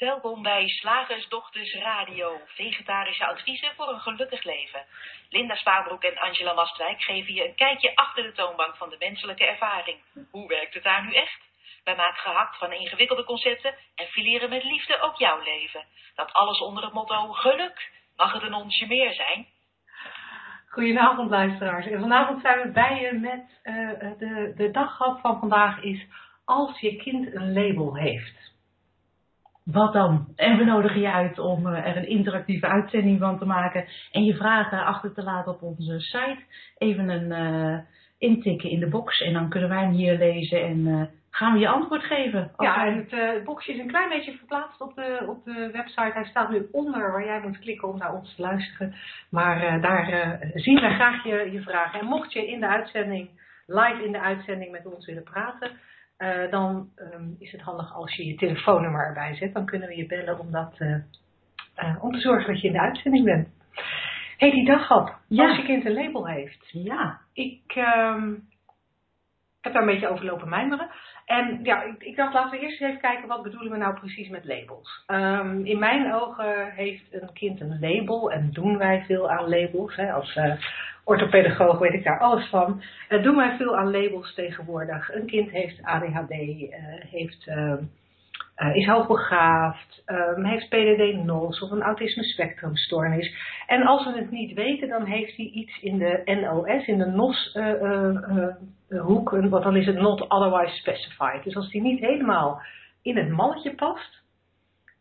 Welkom bij Slagersdochters Radio, vegetarische adviezen voor een gelukkig leven. Linda Spaanbroek en Angela Mastwijk geven je een kijkje achter de toonbank van de menselijke ervaring. Hoe werkt het daar nu echt? Wij maken gehakt van ingewikkelde concepten en fileren met liefde ook jouw leven. Dat alles onder het motto geluk. Mag het een onsje meer zijn? Goedenavond luisteraars. En vanavond zijn we bij je met uh, de, de van vandaag is als je kind een label heeft. Wat dan? En we nodigen je uit om uh, er een interactieve uitzending van te maken en je vragen achter te laten op onze site. Even een uh, intikken in de box en dan kunnen wij hem hier lezen en gaan we je antwoord geven. Ja, en het uh, boxje is een klein beetje verplaatst op de, op de website. Hij staat nu onder waar jij moet klikken om naar ons te luisteren. Maar daar zien we graag je, je vragen. En mocht je in de uitzending, live in de uitzending met ons willen praten, dan um, is het handig als je je telefoonnummer erbij zet. Dan kunnen we je bellen om, dat, om te zorgen dat je in de uitzending bent. hey, die daghap. Ja. Als je kind een label heeft. Ja. Ik... Um, ik heb daar een beetje over lopen mijmeren. En ja, ik, ik, dacht, laten we eerst even kijken wat bedoelen we nou precies met labels. Um, in mijn ogen heeft een kind een label en doen wij veel aan labels. Hè. Als uh, orthopedagoog weet ik daar alles van. Uh, doen wij veel aan labels tegenwoordig. Een kind heeft ADHD, uh, heeft, uh, is hoogbegaafd, um, heeft PDD-NOS of een autisme spectrumstoornis. En als we het niet weten, dan heeft hij iets in de NOS, in de NOS hoek, want dan is het not otherwise specified. Dus als die niet helemaal in het malletje past,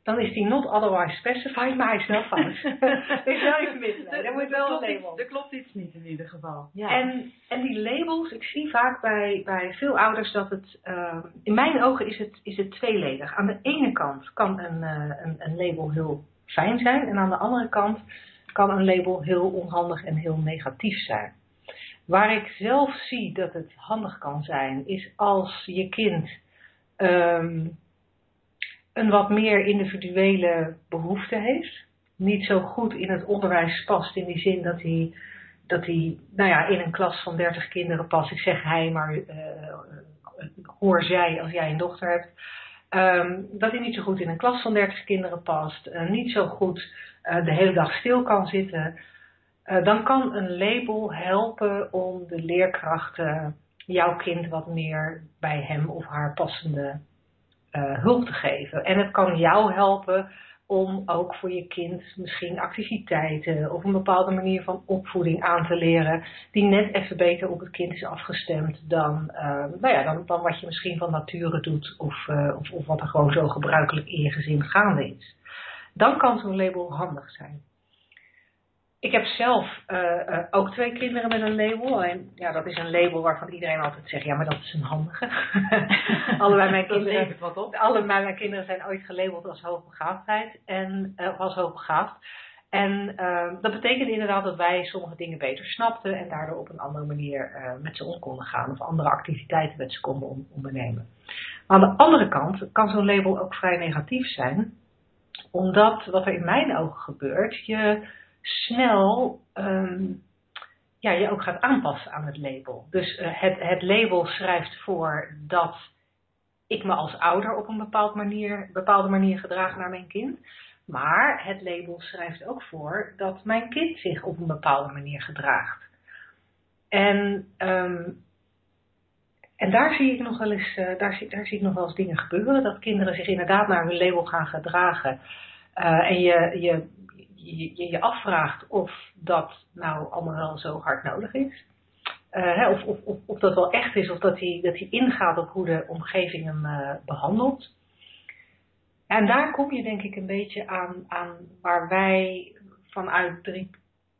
dan is die not otherwise specified, maar hij is wel fout. dus wel even misleiden. Er moet wel een label. Er klopt iets niet in ieder geval. Ja. En, en die labels, ik zie vaak bij, bij veel ouders dat het, uh, in mijn ogen is het, is het tweeledig. Aan de ene kant kan een, uh, een, een label heel fijn zijn en aan de andere kant kan een label heel onhandig en heel negatief zijn. Waar ik zelf zie dat het handig kan zijn, is als je kind um, een wat meer individuele behoefte heeft. Niet zo goed in het onderwijs past in die zin dat hij, dat hij nou ja, in een klas van 30 kinderen past. Ik zeg hij, maar uh, hoor zij als jij een dochter hebt. Um, dat hij niet zo goed in een klas van 30 kinderen past. Uh, niet zo goed uh, de hele dag stil kan zitten. Dan kan een label helpen om de leerkrachten jouw kind wat meer bij hem of haar passende uh, hulp te geven. En het kan jou helpen om ook voor je kind misschien activiteiten of een bepaalde manier van opvoeding aan te leren die net even beter op het kind is afgestemd dan, uh, nou ja, dan, dan wat je misschien van nature doet of, uh, of, of wat er gewoon zo gebruikelijk in je gezin gaande is. Dan kan zo'n label handig zijn. Ik heb zelf uh, uh, ook twee kinderen met een label. En ja, dat is een label waarvan iedereen altijd zegt, ja, maar dat is een handige. allebei, mijn kinderen, wat op. allebei mijn kinderen zijn ooit gelabeld als hoogbegaafdheid en uh, als hoogbegaafd. En dat betekent inderdaad dat wij sommige dingen beter snapten en daardoor op een andere manier met ze om konden gaan of andere activiteiten met ze konden ondernemen. Maar aan de andere kant kan zo'n label ook vrij negatief zijn, omdat wat er in mijn ogen gebeurt, je snel um, ja, je ook gaat aanpassen aan het label. Dus uh, het, het label schrijft voor dat ik me als ouder op een bepaald manier, bepaalde manier gedraag naar mijn kind. Maar het label schrijft ook voor dat mijn kind zich op een bepaalde manier gedraagt. En, um, en daar zie ik nog wel eens, uh, daar, zie, daar zie ik nog wel eens dingen gebeuren. Dat kinderen zich inderdaad naar hun label gaan gedragen. Uh, en je, je je, je afvraagt of dat nou allemaal wel zo hard nodig is. Hè, of, of, of, of, dat wel echt is, of dat hij, dat hij ingaat op hoe de omgeving hem uh, behandelt. En daar kom je denk ik een beetje aan, aan waar wij vanuit drie,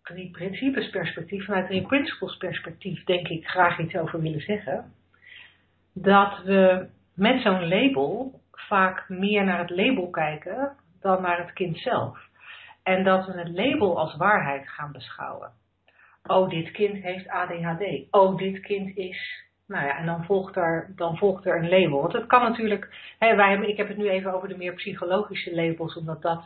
drie principes perspectief, vanuit drie principles perspectief, denk ik graag iets over willen zeggen. Dat we met zo'n label vaak meer naar het label kijken dan naar het kind zelf. En dat we het label als waarheid gaan beschouwen. Oh, dit kind heeft ADHD. Oh, dit kind is. Nou ja, en dan volgt er, dan volgt er een label. Want het kan natuurlijk. Hè, wij ik heb het nu even over de meer psychologische labels, omdat dat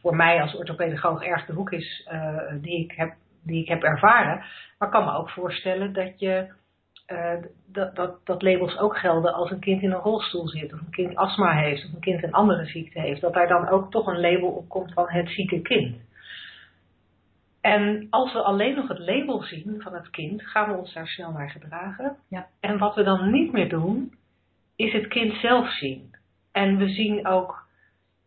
voor mij als orthopedagoog erg de hoek is uh, die, ik heb, die ik heb ervaren. Maar ik kan me ook voorstellen dat je uh, dat, dat, dat labels ook gelden als een kind in een rolstoel zit, of een kind astma heeft, of een kind een andere ziekte heeft. Dat daar dan ook toch een label op komt van het zieke kind. En als we alleen nog het label zien van het kind, gaan we ons daar snel naar gedragen. Ja. En wat we dan niet meer doen, is het kind zelf zien. En we zien ook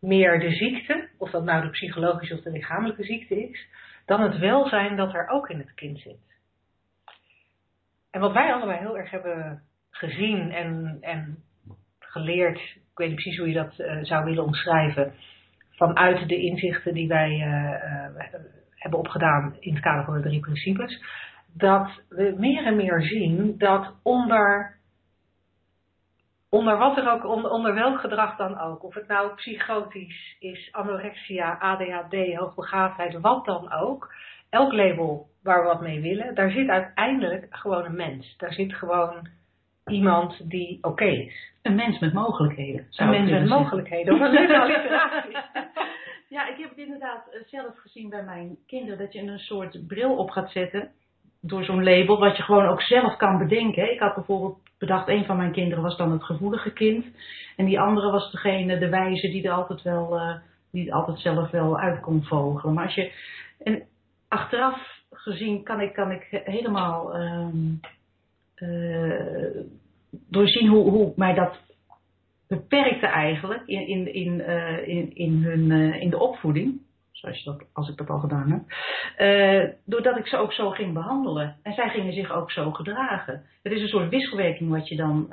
meer de ziekte, of dat nou de psychologische of de lichamelijke ziekte is, dan het welzijn dat er ook in het kind zit. En wat wij allebei heel erg hebben gezien en, en geleerd, ik weet niet precies hoe je dat uh, zou willen omschrijven, vanuit de inzichten die wij uh, uh, hebben opgedaan in het kader van de drie principes, dat we meer en meer zien dat onder, onder wat er ook, onder, onder welk gedrag dan ook, of het nou psychotisch is, anorexia, ADHD, hoogbegaafdheid, wat dan ook, elk label waar we wat mee willen, daar zit uiteindelijk gewoon een mens. Daar zit gewoon iemand die oké is. Een mens met mogelijkheden. Een mens met mogelijkheden. Of een leuke alliteratie. Ja, ik heb het inderdaad eh, zelf gezien bij mijn kinderen dat je een soort bril op gaat zetten door zo'n label, wat je gewoon ook zelf kan bedenken. Ik had bijvoorbeeld bedacht, een van mijn kinderen was dan het gevoelige kind en die andere was degene, de wijze, die er altijd wel, uh, die altijd zelf wel uit kon vogelen. Maar als je, en achteraf gezien kan ik, kan ik helemaal um, uh, doorzien hoe, hoe mij dat beperkte eigenlijk in, in, in, uh, in, in, hun, uh, in de opvoeding. Zoals je dat, als ik dat al gedaan heb. Uh, doordat ik ze ook zo ging behandelen. En zij gingen zich ook zo gedragen. Het is een soort wisselwerking wat je dan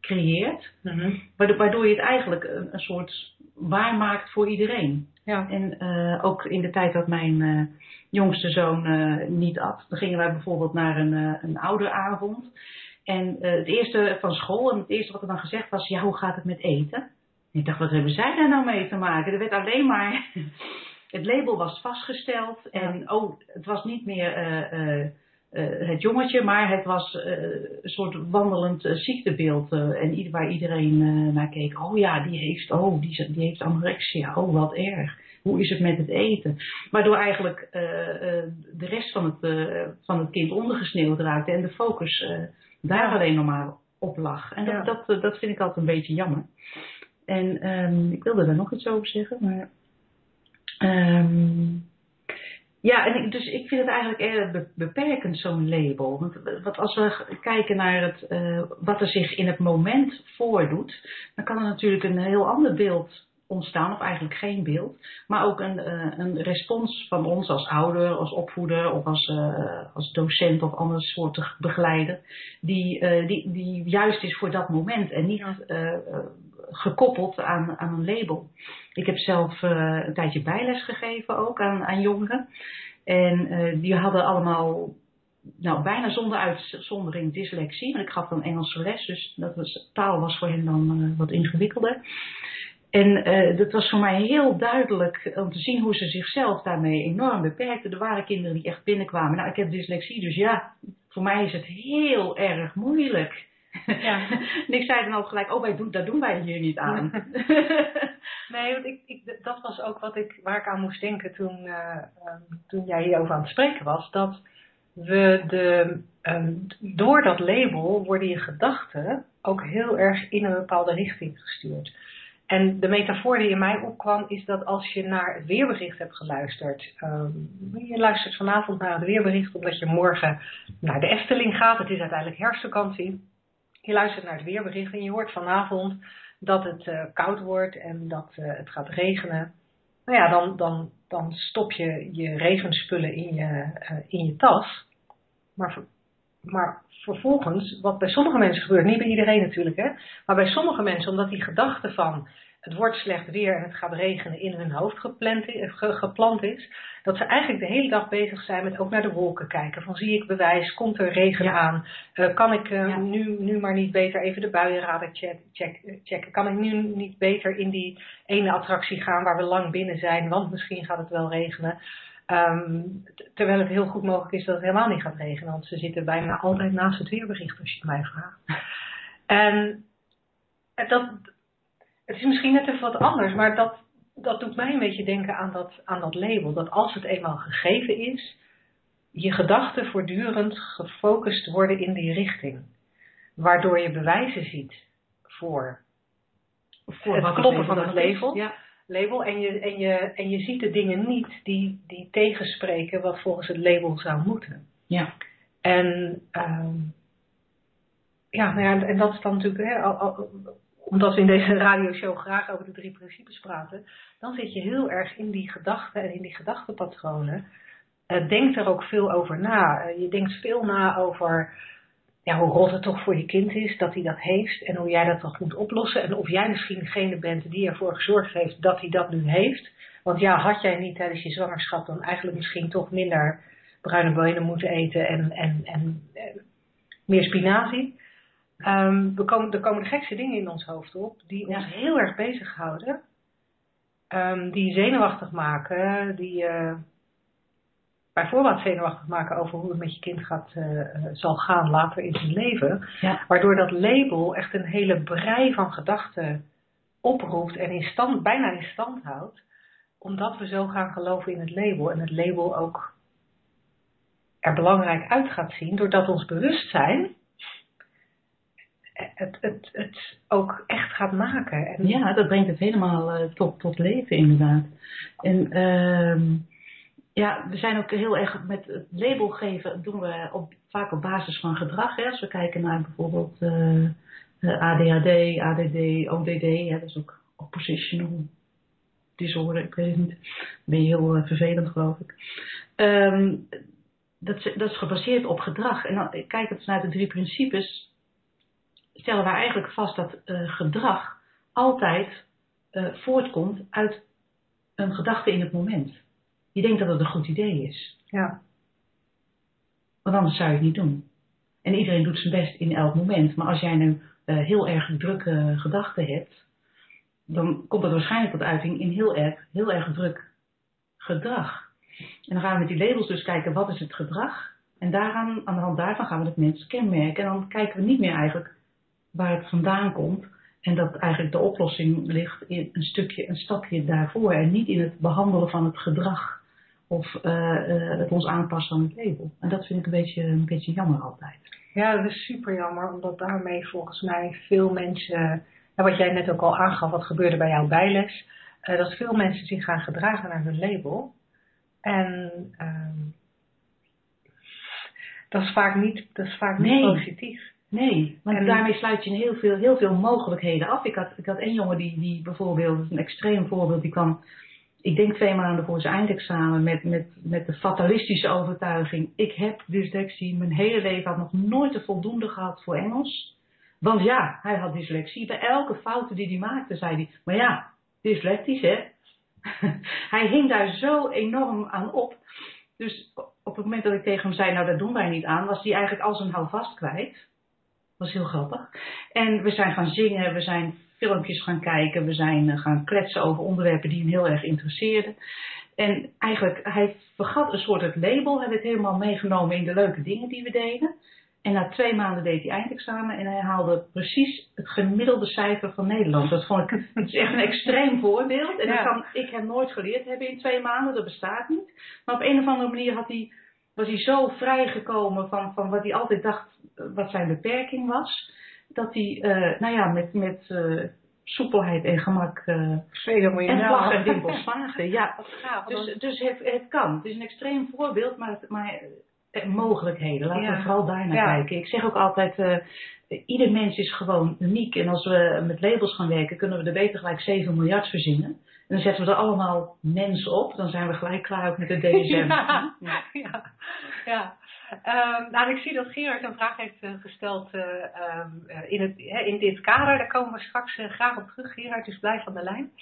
creëert. Mm -hmm. waardoor, waardoor je het eigenlijk een, een soort waar maakt voor iedereen. Ja. En ook in de tijd dat mijn jongste zoon niet at. Dan gingen wij bijvoorbeeld naar een, een ouderavond. En het eerste van school, en het eerste wat er dan gezegd was, ja, hoe gaat het met eten? En ik dacht, wat hebben zij daar nou mee te maken? Er werd alleen maar, het label was vastgesteld en ja. oh, het was niet meer uh, uh, het jongetje, maar het was een soort wandelend ziektebeeld. en ieder, waar iedereen naar keek, oh ja, die heeft, oh, die, die heeft anorexia, oh, wat erg. Hoe is het met het eten? Waardoor eigenlijk de rest van het, van het kind ondergesneeuwd raakte en de focus daar alleen nog maar op lag. En dat, Ja. dat, dat vind ik altijd een beetje jammer. En ehm, ik wilde daar nog iets over zeggen, maar. ehm, ja, en ik, dus ik vind het eigenlijk erg be- beperkend, zo'n label. Want, want als we kijken naar het, eh, wat er zich in het moment voordoet, dan kan er natuurlijk een heel ander beeld ontstaan, of eigenlijk geen beeld, maar ook een, eh, een respons van ons als ouder, als opvoeder of als, eh, als docent of anders soortig begeleider, die, die, die juist is voor dat moment en niet gekoppeld aan, aan een label. Ik heb zelf eh, een tijdje bijles gegeven ook aan, aan jongeren. En eh, die hadden allemaal, nou bijna zonder uitzondering dyslexie. Maar ik gaf dan Engelse les, dus dat was, taal was voor hen dan eh, wat ingewikkelder. En dat was voor mij heel duidelijk om te zien hoe ze zichzelf daarmee enorm beperkten. Er waren kinderen die echt binnenkwamen. Nou, ik heb dyslexie, dus ja, voor mij is het heel erg moeilijk. Ja. en ik zei dan ook gelijk, oh, wij doen, dat doen wij hier niet aan. Nee, want ik, ik, dat was ook wat ik, waar ik aan moest denken toen, uh, um, toen jij hierover aan het spreken was. Dat we de, um, door dat label worden je gedachten ook heel erg in een bepaalde richting gestuurd. En de metafoor die in mij opkwam is dat als je naar het weerbericht hebt geluisterd. Um, je luistert vanavond naar het weerbericht omdat je morgen naar de Efteling gaat. Het is uiteindelijk herfstvakantie. Je luistert naar het weerbericht en je hoort vanavond dat het uh, koud wordt en dat uh, het gaat regenen. Nou ja, dan, dan, dan stop je je regenspullen in je, uh, in je tas. Maar, maar vervolgens, wat bij sommige mensen gebeurt, niet bij iedereen natuurlijk, hè, maar bij sommige mensen, omdat die gedachte van het wordt slecht weer en het gaat regenen in hun hoofd gepland, geplant is, dat ze eigenlijk de hele dag bezig zijn met ook naar de wolken kijken. Van zie ik bewijs, komt er regen Ja. aan, uh, kan ik uh, Ja. nu, nu maar niet beter even de buienradar check, check, checken, kan ik nu niet beter in die ene attractie gaan waar we lang binnen zijn, want misschien gaat het wel regenen. Um, terwijl het heel goed mogelijk is dat het helemaal niet gaat regenen, want ze zitten bijna altijd naast het weerbericht als je het mij vraagt. En dat, het is misschien net even wat anders, maar dat, dat doet mij een beetje denken aan dat, aan dat label. Dat als het eenmaal gegeven is, je gedachten voortdurend gefocust worden in die richting. Waardoor je bewijzen ziet voor, Voor het wat kloppen label van het label. Ja. label. En je, en, je, en je ziet de dingen niet die, die tegenspreken wat volgens het label zou moeten. ja. En ehm, ja, nou ja, en dat is dan natuurlijk, hè, al- al- omdat we in deze radioshow graag over de drie principes praten, dan zit je heel erg in die gedachten en in die gedachtenpatronen. Eh, denk er ook veel over na. Eh, je denkt veel na over ja, hoe rot het toch voor je kind is dat hij dat heeft en hoe jij dat toch moet oplossen. En of jij misschien degene bent die ervoor gezorgd heeft dat hij dat nu heeft. Want ja, had jij niet tijdens je zwangerschap dan eigenlijk misschien toch minder bruine benen moeten eten en, en, en, en meer spinazie. Ehm, we komen, er komen de gekste dingen in ons hoofd op die ons heel erg bezighouden. Ehm, die zenuwachtig maken, die eh bijvoorbeeld zenuwachtig maken over hoe het met je kind gaat, eh, eh, zal gaan later in zijn leven. Ja. Waardoor dat label echt een hele brei van gedachten oproept en in stand, bijna in stand houdt. Omdat we zo gaan geloven in het label. En het label ook er belangrijk uit gaat zien. Doordat ons bewustzijn het, het, het ook echt gaat maken. En Ja, dat brengt het helemaal eh, tot, tot leven inderdaad. En ehm, ja, we zijn ook heel erg met het label geven, doen we op, vaak op basis van gedrag. Hè. Als we kijken naar bijvoorbeeld eh, eh, ADHD, ADD, ODD, dat is ook oppositional disorder, ik weet het niet. Ben je heel vervelend geloof ik. Ehm, dat, dat is gebaseerd op gedrag. En dan kijk het vanuit de drie principes, stellen wij eigenlijk vast dat eh, gedrag altijd eh, voortkomt uit een gedachte in het moment. Je denkt dat het een goed idee is, ja, want anders zou je het niet doen. En iedereen doet zijn best in elk moment. Maar als jij nu eh, heel erg drukke gedachten hebt, dan komt dat waarschijnlijk tot uiting in heel erg, heel erg druk gedrag. En dan gaan we met die labels dus kijken, wat is het gedrag? En daaraan, aan de hand daarvan gaan we het mens kenmerken. En dan kijken we niet meer eigenlijk waar het vandaan komt. En dat eigenlijk de oplossing ligt in een stukje, een stapje daarvoor. En niet in het behandelen van het gedrag. Of eh, eh, het ons aanpassen aan het label. En dat vind ik een beetje, een beetje jammer altijd. Ja, dat is super jammer, omdat daarmee volgens mij veel mensen, en wat jij net ook al aangaf, wat gebeurde bij jouw bijles, eh, dat veel mensen zich gaan gedragen naar hun label. En ehm, dat is vaak niet, dat is vaak niet Nee. positief. Nee, want En- daarmee sluit je heel veel, heel veel mogelijkheden af. Ik had, ik had één jongen die, die bijvoorbeeld, een extreem voorbeeld, die kwam, ik denk twee maanden voor zijn eindexamen met, met, met de fatalistische overtuiging. Ik heb dyslexie, mijn hele leven had nog nooit een voldoende gehad voor Engels. Want ja, hij had dyslexie. Bij elke fout die hij maakte, zei hij, maar ja, dyslectisch hè. hij hing daar zo enorm aan op. Dus op het moment dat ik tegen hem zei, nou dat doen wij niet aan, was hij eigenlijk al zijn houvast kwijt was heel grappig. En we zijn gaan zingen, we zijn filmpjes gaan kijken, we zijn eh, gaan kletsen over onderwerpen die hem heel erg interesseerden. En eigenlijk, hij vergat een soort het label, hij werd helemaal meegenomen in de leuke dingen die we deden. En na twee maanden deed hij eindexamen en hij haalde precies het gemiddelde cijfer van Nederland. Dat vond ik, is echt een extreem voorbeeld. En Ja. dat kan ik hem nooit geleerd hebben in twee maanden, dat bestaat niet. Maar op een of andere manier had hij, was hij zo vrijgekomen van, van wat hij altijd dacht wat zijn beperking was. Dat hij, eh, nou ja, met, met eh, soepelheid en gemak eh, en vlag en slaagde. Ja, dus, dus het, het kan. Het is een extreem voorbeeld, maar, het- maar eh, mogelijkheden. Laten Ja. we vooral daar naar Ja. kijken. Ik zeg ook altijd, eh, ieder mens is gewoon uniek. En als we met labels gaan werken, kunnen we er beter gelijk 7 miljard verzinnen. En dan zetten we er allemaal mensen op. Dan zijn we gelijk klaar ook met de DSM. Ja. Ja. Ehm, nou, ik zie dat Gerard een vraag heeft eh, gesteld eh, ehm, eh, in, het, hè, in dit kader. Daar komen we straks graag op terug. Gerard, dus blijf aan de lijn.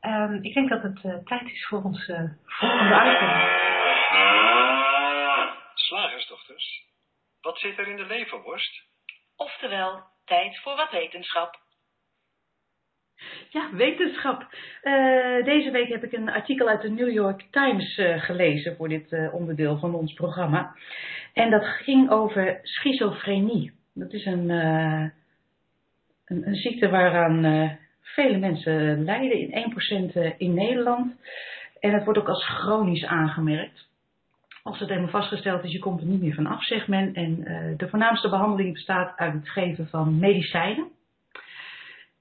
Ehm, ik denk dat het eh, tijd is voor ons eh, volgende item. Slagersdochters, wat zit er in de leverworst? Oftewel, tijd voor wat wetenschap. Ja, wetenschap. Eh, deze week heb ik een artikel uit de New York Times eh, gelezen voor dit eh, onderdeel van ons programma. En dat ging over schizofrenie. Dat is een, een, een ziekte waaraan vele mensen lijden, in 1% in Nederland. En het wordt ook als chronisch aangemerkt. Als het helemaal vastgesteld is, je komt er niet meer van af, zegt men. En de voornaamste behandeling bestaat uit het geven van medicijnen.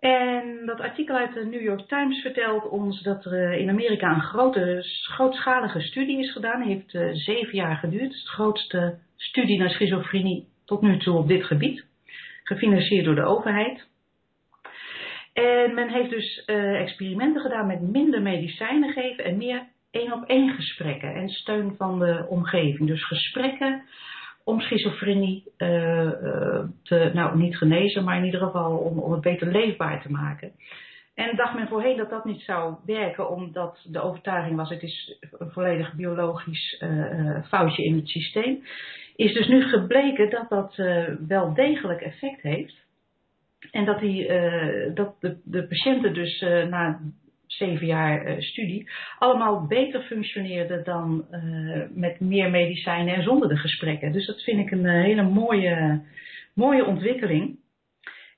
En dat artikel uit de New York Times vertelt ons dat er in Amerika een grote, grootschalige studie is gedaan. Die heeft uh, zeven jaar geduurd. Het de grootste studie naar schizofrenie tot nu toe op dit gebied. Gefinancierd door de overheid. En men heeft dus uh, experimenten gedaan met minder medicijnen geven en meer één op één gesprekken en steun van de omgeving. Dus gesprekken om schizofrenie uh, te, nou niet genezen, maar in ieder geval om, om het beter leefbaar te maken. En dacht men voorheen dat dat niet zou werken, omdat de overtuiging was: het is een volledig biologisch uh, foutje in het systeem. Is dus nu gebleken dat dat wel degelijk effect heeft. En dat, die, dat de, de patiënten dus na zeven jaar uh, studie, allemaal beter functioneerde dan uh, met meer medicijnen en zonder de gesprekken. Dus dat vind ik een uh, hele mooie, mooie ontwikkeling.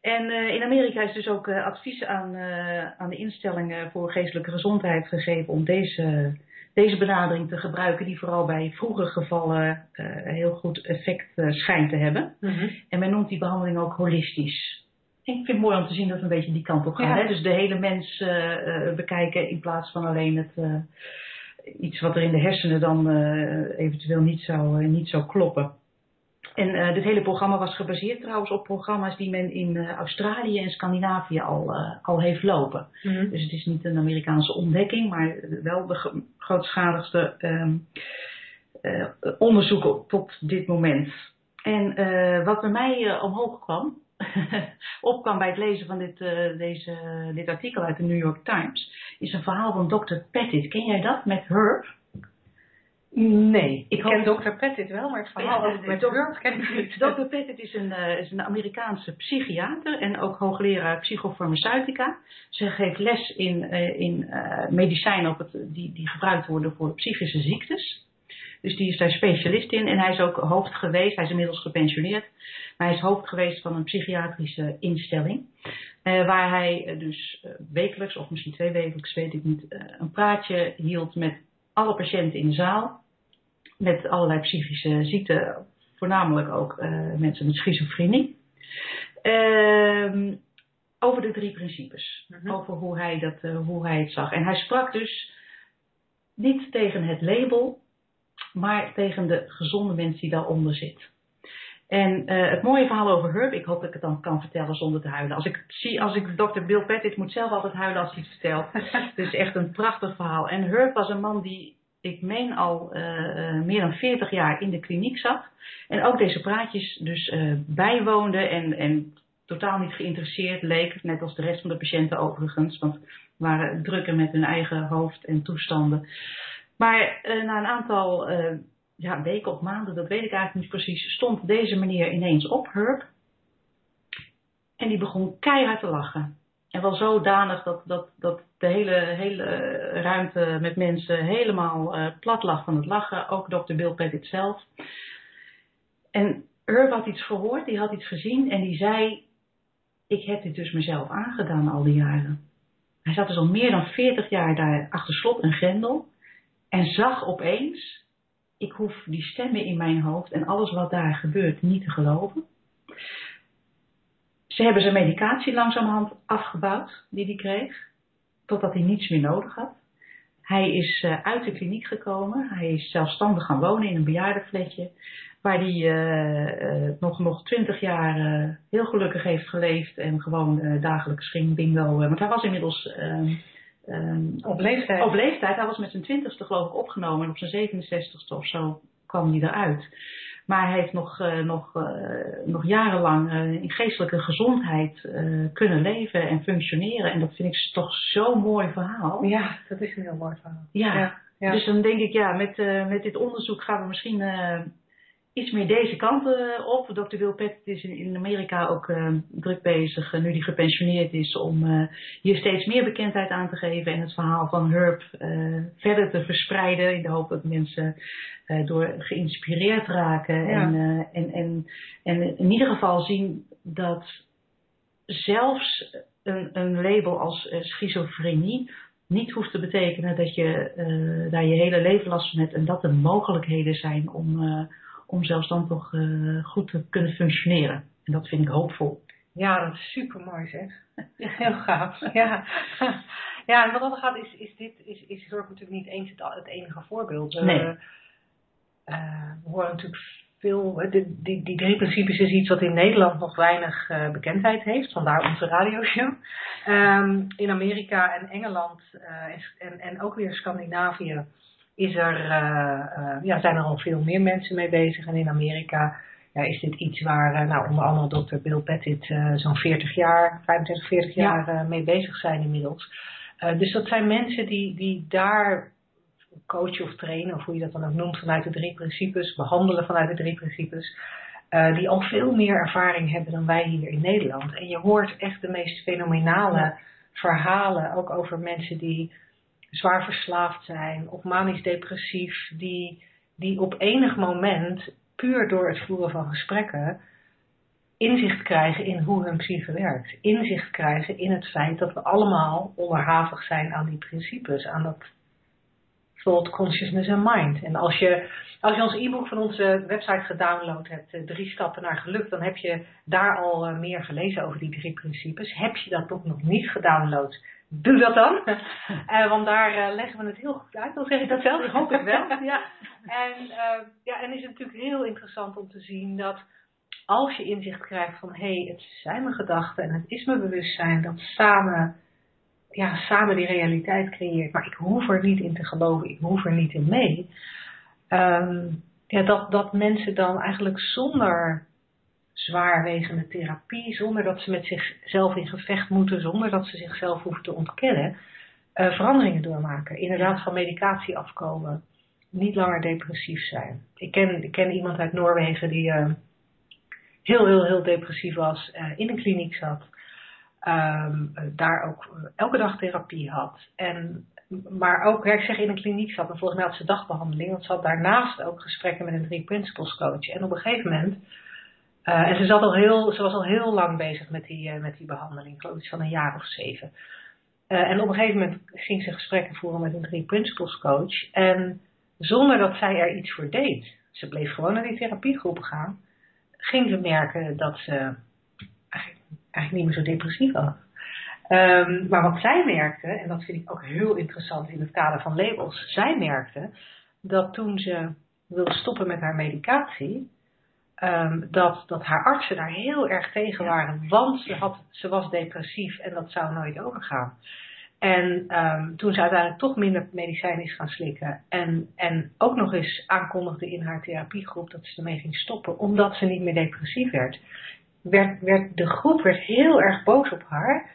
En in Amerika is dus ook advies aan, aan de instellingen voor geestelijke gezondheid gegeven om deze, deze benadering te gebruiken, die vooral bij vroege gevallen heel goed effect schijnt te hebben. Mm -hmm. En men noemt die behandeling ook holistisch ik vind het mooi om te zien dat we een beetje die kant op gaan. Hè? Dus de hele mens uh, bekijken in plaats van alleen het, uh, iets wat er in de hersenen dan eventueel niet zou, niet zou kloppen. En dit hele programma was gebaseerd trouwens op programma's die men in Australië en Scandinavië al, al heeft lopen. Mm -hmm. Dus het is niet een Amerikaanse ontdekking, maar wel de grootschaligste um, onderzoek tot dit moment. En wat bij mij omhoog kwam, opkwam bij het lezen van dit, uh, deze, dit artikel uit de New York Times, is een verhaal van Dr. Pettit. Ken jij dat met Herb? Nee, ik ken Dr. Pettit wel, maar het verhaal ja, met Herb ken ik niet. Dr. Pettit is een, uh, is een Amerikaanse psychiater en ook hoogleraar psychofarmaceutica. Ze geeft les in, uh, in medicijnen op het, die, die gebruikt worden voor psychische ziektes. Dus die is daar specialist in en hij is ook hoofd geweest, hij is inmiddels gepensioneerd, maar hij is hoofd geweest van een psychiatrische instelling. Uh, waar hij uh, dus uh, wekelijks, of misschien twee wekelijks, weet ik niet, een praatje hield met alle patiënten in de zaal. Met allerlei psychische ziekten, voornamelijk ook mensen met schizofrenie. Ehm, over de drie principes. -hmm. Over hoe hij, dat, hoe hij het zag. En hij sprak dus niet tegen het label, maar tegen de gezonde mens die daaronder zit. En uh, het mooie verhaal over Herb, ik hoop dat ik het dan kan vertellen zonder te huilen. Als ik zie, als ik Dr. Bill Pettit moet zelf altijd huilen als hij het vertelt. het is echt een prachtig verhaal. En Herb was een man die, ik meen al uh, meer dan 40 jaar in de kliniek zat. En ook deze praatjes dus uh, bijwoonde en, en totaal niet geïnteresseerd leek. Net als de rest van de patiënten overigens. Want waren drukker met hun eigen hoofd en toestanden. Maar uh, na een aantal uh, ja, weken of maanden, dat weet ik eigenlijk niet precies, stond deze meneer ineens op, Herb. En die begon keihard te lachen. En wel zodanig dat, dat, dat de hele, hele ruimte met mensen helemaal uh, plat lag van het lachen. Ook dokter Bill Pettit zelf. En Herb had iets gehoord, die had iets gezien en die zei: Ik heb dit dus mezelf aangedaan al die jaren. Hij zat dus al meer dan 40 jaar daar achter slot en grendel. En zag opeens, ik hoef die stemmen in mijn hoofd en alles wat daar gebeurt niet te geloven. Ze hebben zijn medicatie langzamerhand afgebouwd die hij kreeg, totdat hij niets meer nodig had. Hij is uh, uit de kliniek gekomen, hij is zelfstandig gaan wonen in een bejaardenfletje, waar hij uh, nog, nog twintig jaar heel gelukkig heeft geleefd en gewoon dagelijks ging bingo. want hij was inmiddels ehm, Um, op leeftijd? Op leeftijd. Hij was met zijn twintigste geloof ik opgenomen en op zijn 67ste of zo kwam hij eruit. Maar hij heeft nog, uh, nog, uh, nog jarenlang uh, in geestelijke gezondheid kunnen leven en functioneren. En dat vind ik toch zo'n mooi verhaal. Ja, dat is een heel mooi verhaal. Ja, ja, ja. dus dan denk ik, ja, met, met dit onderzoek gaan we misschien iets meer deze kant uh, op. Dr. Will Pettit is in, Amerika ook uh, druk bezig, uh, nu hij gepensioneerd is, om hier steeds meer bekendheid aan te geven en het verhaal van Herb verder te verspreiden. In de hoop dat mensen door geïnspireerd raken ja. en, en, en, en in ieder geval zien dat zelfs een, een label als schizofrenie niet hoeft te betekenen dat je eh, daar je hele leven last van hebt en dat er mogelijkheden zijn om, uh, om zelfs dan toch uh, goed te kunnen functioneren. En dat vind ik hoopvol. Ja, dat is super mooi zeg. Heel gaaf. Ja. ja, en wat dat gaat is, is dit is, is zorg natuurlijk niet eens het, het enige voorbeeld. Nee. we horen natuurlijk veel, die, die, die, drie principes is iets wat in Nederland nog weinig uh, bekendheid heeft, vandaar onze radioshow. Um, in Amerika en Engeland uh, en, en ook weer Scandinavië is er, uh, ja, zijn er al veel meer mensen mee bezig. En in Amerika ja, is dit iets waar nou, onder andere dokter Bill Pettit zo'n 40 jaar, 35, 40 jaar ja. mee bezig zijn inmiddels. dus dat zijn mensen die, die daar coachen of trainen, of hoe je dat dan ook noemt, vanuit de drie principes, behandelen vanuit de drie principes, uh, die al veel meer ervaring hebben dan wij hier in Nederland. En je hoort echt de meest fenomenale verhalen, ook over mensen die zwaar verslaafd zijn of manisch depressief, die, die op enig moment, puur door het voeren van gesprekken, inzicht krijgen in hoe hun psyche werkt. Inzicht krijgen in het feit dat we allemaal onderhavig zijn aan die principes, aan dat Thought, Consciousness en Mind. En als je, als je ons e-book van onze website gedownload hebt, eh, drie stappen naar geluk, dan heb je daar al eh, meer gelezen over die drie principes. Heb je dat toch nog niet gedownload? Doe dat dan. uh, want daar leggen we het heel goed uit. Dan zeg ik dat zelf. Ik hoop het wel. ja. En, ja, en is het natuurlijk heel interessant om te zien dat als je inzicht krijgt van hé, hey, het zijn mijn gedachten en het is mijn bewustzijn, dat samen ja, samen die realiteit creëert. Maar ik hoef er niet in te geloven, ik hoef er niet in mee. Um, ja, dat, dat mensen dan eigenlijk zonder zwaarwegende therapie, zonder dat ze met zichzelf in gevecht moeten, zonder dat ze zichzelf hoeven te ontkennen, uh, veranderingen doormaken. Inderdaad van medicatie afkomen, niet langer depressief zijn. Ik ken, ik ken iemand uit Noorwegen die uh, heel, heel, heel depressief was, uh, in een kliniek zat um, daar ook elke dag therapie had. En, maar ook, ik zeg in een kliniek zat, en volgens mij had ze dagbehandeling, want ze had daarnaast ook gesprekken met een drie principles coach. En op een gegeven moment, uh, en ze, zat al heel, ze was al heel lang bezig met die, uh, met die behandeling, ik geloof iets van een jaar of zeven. Uh, en op een gegeven moment ging ze gesprekken voeren met een drie principles coach. En zonder dat zij er iets voor deed, ze bleef gewoon naar die therapiegroep gaan, ging ze merken dat ze eigenlijk niet meer zo depressief was. Um, maar wat zij merkte, en dat vind ik ook heel interessant in het kader van labels, zij merkte dat toen ze wilde stoppen met haar medicatie, um, dat, dat haar artsen daar heel erg tegen waren, want ze, had, ze was depressief en dat zou nooit overgaan. En um, toen ze uiteindelijk toch minder medicijn is gaan slikken en, en ook nog eens aankondigde in haar therapiegroep dat ze ermee ging stoppen, omdat ze niet meer depressief werd, werd, werd, de groep werd heel erg boos op haar,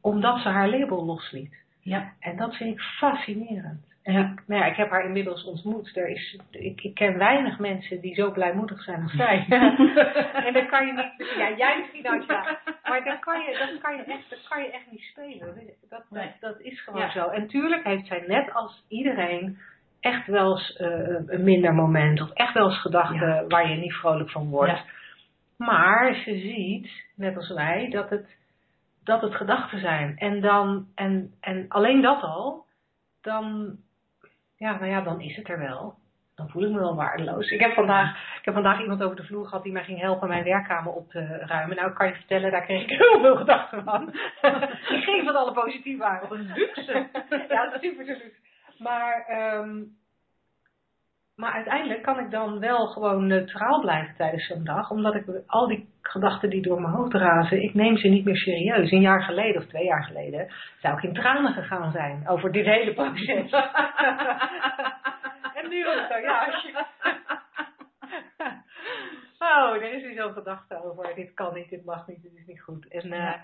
omdat ze haar label losliet. Ja. En dat vind ik fascinerend. Ja. Ik, nou ja, ik heb haar inmiddels ontmoet. Er is, ik, ik ken weinig mensen die zo blijmoedig zijn als zij. en dan kan je niet, ja, jij misschien ook ja. Maar dat kan je, dat kan je, echt, dat kan je echt niet spelen. Dat, dat, dat is gewoon ja. zo. En tuurlijk heeft zij net als iedereen echt wel eens uh, een minder moment. Of echt wel eens gedachten ja. waar je niet vrolijk van wordt. Maar ze ziet, net als wij, dat het, dat het gedachten zijn. En, dan, en, en alleen dat al, dan, ja, nou ja, dan is het er wel. Dan voel ik me wel waardeloos. Ik heb, vandaag, ik heb vandaag iemand over de vloer gehad die mij ging helpen mijn werkkamer op te ruimen. Nou, kan je vertellen, daar kreeg ik heel veel gedachten van. die ging van alle positief waren. Wat een luxe. ja, super luxe. Maar um, maar uiteindelijk kan ik dan wel gewoon neutraal blijven tijdens zo'n dag. Omdat ik al die gedachten die door mijn hoofd razen, ik neem ze niet meer serieus. Een jaar geleden of twee jaar geleden zou ik in tranen gegaan zijn over dit hele proces. en nu het zo, ja. Als je... oh, er is weer zo'n gedachte over, dit kan niet, dit mag niet, dit is niet goed. En, uh,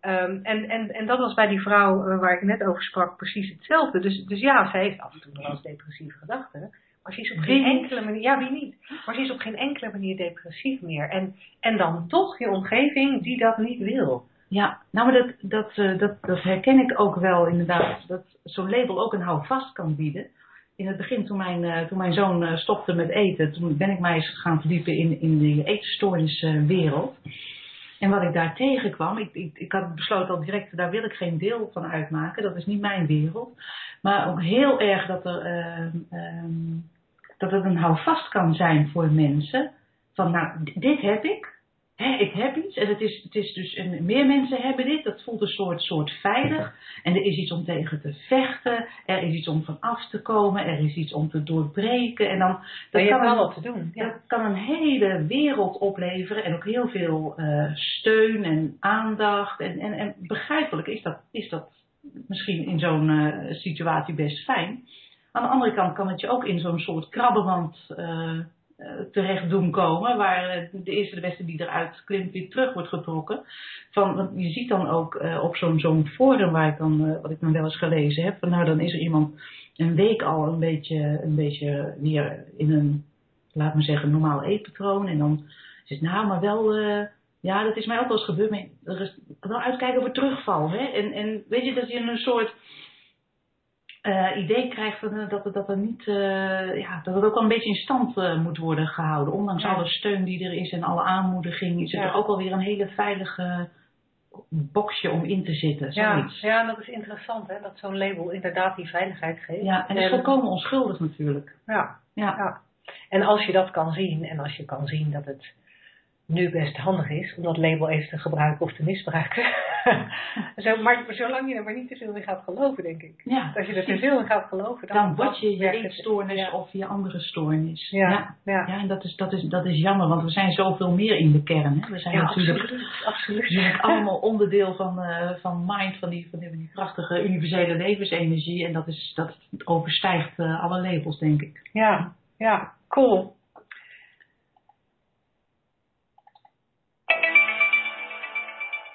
um, en, en, en dat was bij die vrouw uh, waar ik net over sprak precies hetzelfde. Dus, dus ja, zij heeft af en toe nog eens depressieve gedachten. Maar ze is op geen enkele manier, ja wie niet, maar ze is op geen enkele manier depressief meer. En, en dan toch je omgeving die dat niet wil. Ja, nou maar dat, dat, uh, dat, dat herken ik ook wel inderdaad, dat zo'n label ook een houvast kan bieden. In het begin, toen mijn, uh, toen mijn zoon uh, stopte met eten, toen ben ik mij eens gaan verdiepen in, in de eetstoorniswereld. En wat ik daar tegenkwam, ik, ik, ik had besloten al direct, daar wil ik geen deel van uitmaken. Dat is niet mijn wereld. Maar ook heel erg dat er, ehm, ehm, dat het een houvast kan zijn voor mensen. Van nou, dit heb ik. Hè, ik heb iets. En het is, het is dus, en meer mensen hebben dit. Dat voelt een soort, soort veilig. En er is iets om tegen te vechten. Er is iets om van af te komen. Er is iets om te doorbreken. En dan, dat je kan wel een- wat te doen. Ja. dat kan een hele wereld opleveren en ook heel veel eh, steun en aandacht. En, en, en begrijpelijk is dat, is dat misschien in zo'n eh, situatie best fijn. Aan de andere kant kan het je ook in zo'n soort krabbenwand eh, eh, terecht doen komen, waar eh, de eerste de beste die eruit klimt weer terug wordt getrokken. Van, je ziet dan ook op zo'n zo'n forum waar ik dan, wat ik dan wel eens gelezen heb, van nou dan is er iemand een week al een beetje, een beetje weer in een laat me zeggen, normaal eetpatroon. En dan is het nou, maar wel, ja, dat is mij ook wel eens gebeurd. Maar er is, wel uitkijken voor terugval. Hè? En, en weet je, dat je een soort eh, idee krijgt eh, dat, het- dat, er niet, eh, ja, dat het ook wel een beetje in stand moet worden gehouden. Ondanks Ja. alle steun die er is en alle aanmoediging, is het Ja. er ook alweer een hele veilige boxje om in te zitten. Ja, Zoiets. ja, dat is interessant hè, dat zo'n label inderdaad die veiligheid geeft. Ja, en dat is volkomen onschuldig natuurlijk. Ja. ja. En als je dat kan zien en als je kan zien dat het nu best handig is om dat label even te gebruiken of te misbruiken. Zo, maar zolang je er maar niet te veel in gaat geloven, denk ik. ja. Als je er te veel in gaat geloven, dan, dan word je je eetstoornis Ja. of je andere stoornis. Ja, ja. ja. Ja, en dat is, dat, is, dat is jammer, want we zijn zoveel meer in de kern. Hè? We zijn Ja, natuurlijk, absoluut. absoluut. we zijn allemaal onderdeel van, eh, van mind, van die, van die, van die prachtige universele levensenergie. En dat, is, dat overstijgt eh, alle labels, denk ik. Ja, ja, cool.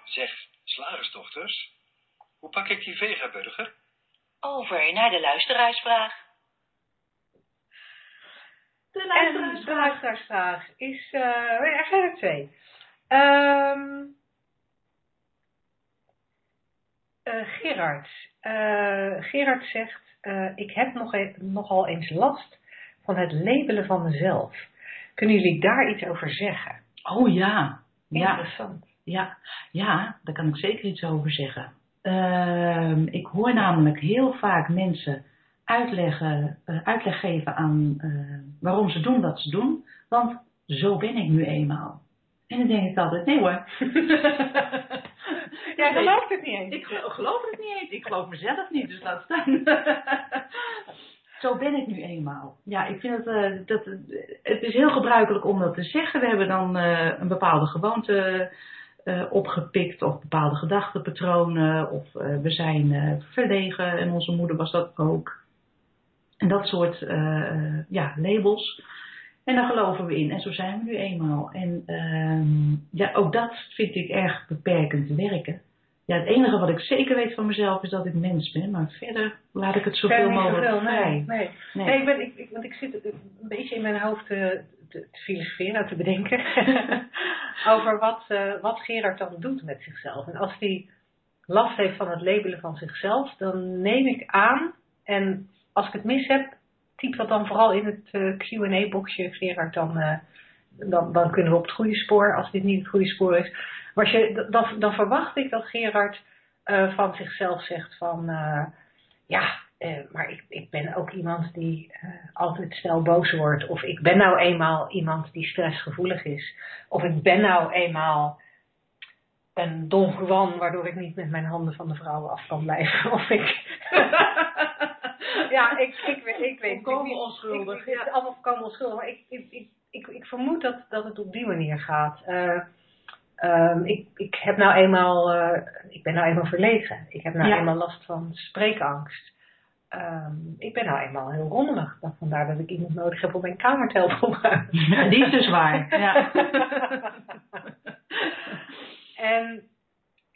Zeg, slagersdochters, hoe pak ik die vegaburger? Over naar de luisteraarsvraag. De luisteraarsvraag is, eh, er zijn er twee. Ehm eh, Gerard. Eh, Gerard zegt, eh, ik heb nog e- nogal eens last van het labelen van mezelf. Kunnen jullie daar iets over zeggen? Oh ja. Ja, Interessant. Ja, ja, daar kan ik zeker iets over zeggen. Ehm, ik hoor namelijk heel vaak mensen uitleggen, eh, uitleg geven aan eh, waarom ze doen wat ze doen. Want zo ben ik nu eenmaal. En dan denk ik altijd, nee hoor. Jij gelooft het niet eens. Ik gelo- geloof het niet eens. Ik geloof mezelf niet, dus laat staan. Zo ben ik nu eenmaal. Ja, ik vind het, eh, dat, het is heel gebruikelijk om dat te zeggen. We hebben dan een bepaalde gewoonte eh, opgepikt of bepaalde gedachtenpatronen. Of eh, we zijn eh, verlegen en onze moeder was dat ook. En dat soort ja, labels. En daar geloven we in. En zo zijn we nu eenmaal. En ehm, ja, ook dat vind ik erg beperkend werken. Ja, het enige wat ik zeker weet van mezelf is dat ik mens ben. Maar verder laat ik het zoveel mogelijk zoveel, vrij. nee, nee. Nee. Nee, ik, ben, ik, ik, want ik zit een beetje in mijn hoofd te, te, te filosoferen, en te bedenken over wat, eh, wat Gerard dan doet met zichzelf. En als hij last heeft van het labelen van zichzelf, dan neem ik aan, en als ik het mis heb, typ dat dan vooral in het eh, Q&A-boxje, Gerard, dan, eh, dan, dan kunnen we op het goede spoor, als dit niet het goede spoor is. Je, dan, dan verwacht ik dat Gerard eh, van zichzelf zegt van, eh, ja, eh, maar ik, ik ben ook iemand die altijd snel boos wordt. Of ik ben nou eenmaal iemand die stressgevoelig is. Of ik ben nou eenmaal een Don Juan waardoor ik niet met mijn handen van de vrouwen af kan blijven. Of ik... ja, ik, ik, weet- ik weet Volkomen niet. onschuldig, Ik, ik, het is allemaal onschuldig. Maar ik, ik, ik, ik, ik vermoed dat, dat het op die manier gaat. Eh, ehm, ik, ik heb nou eenmaal, eh, ik ben nou eenmaal verlegen. Ik heb nou Ja. eenmaal last van spreekangst. Ehm, ik ben nou eenmaal heel rommelig. Dan vandaar dat ik iemand nodig heb om mijn kamer te helpen. Die is dus waar. Ja. en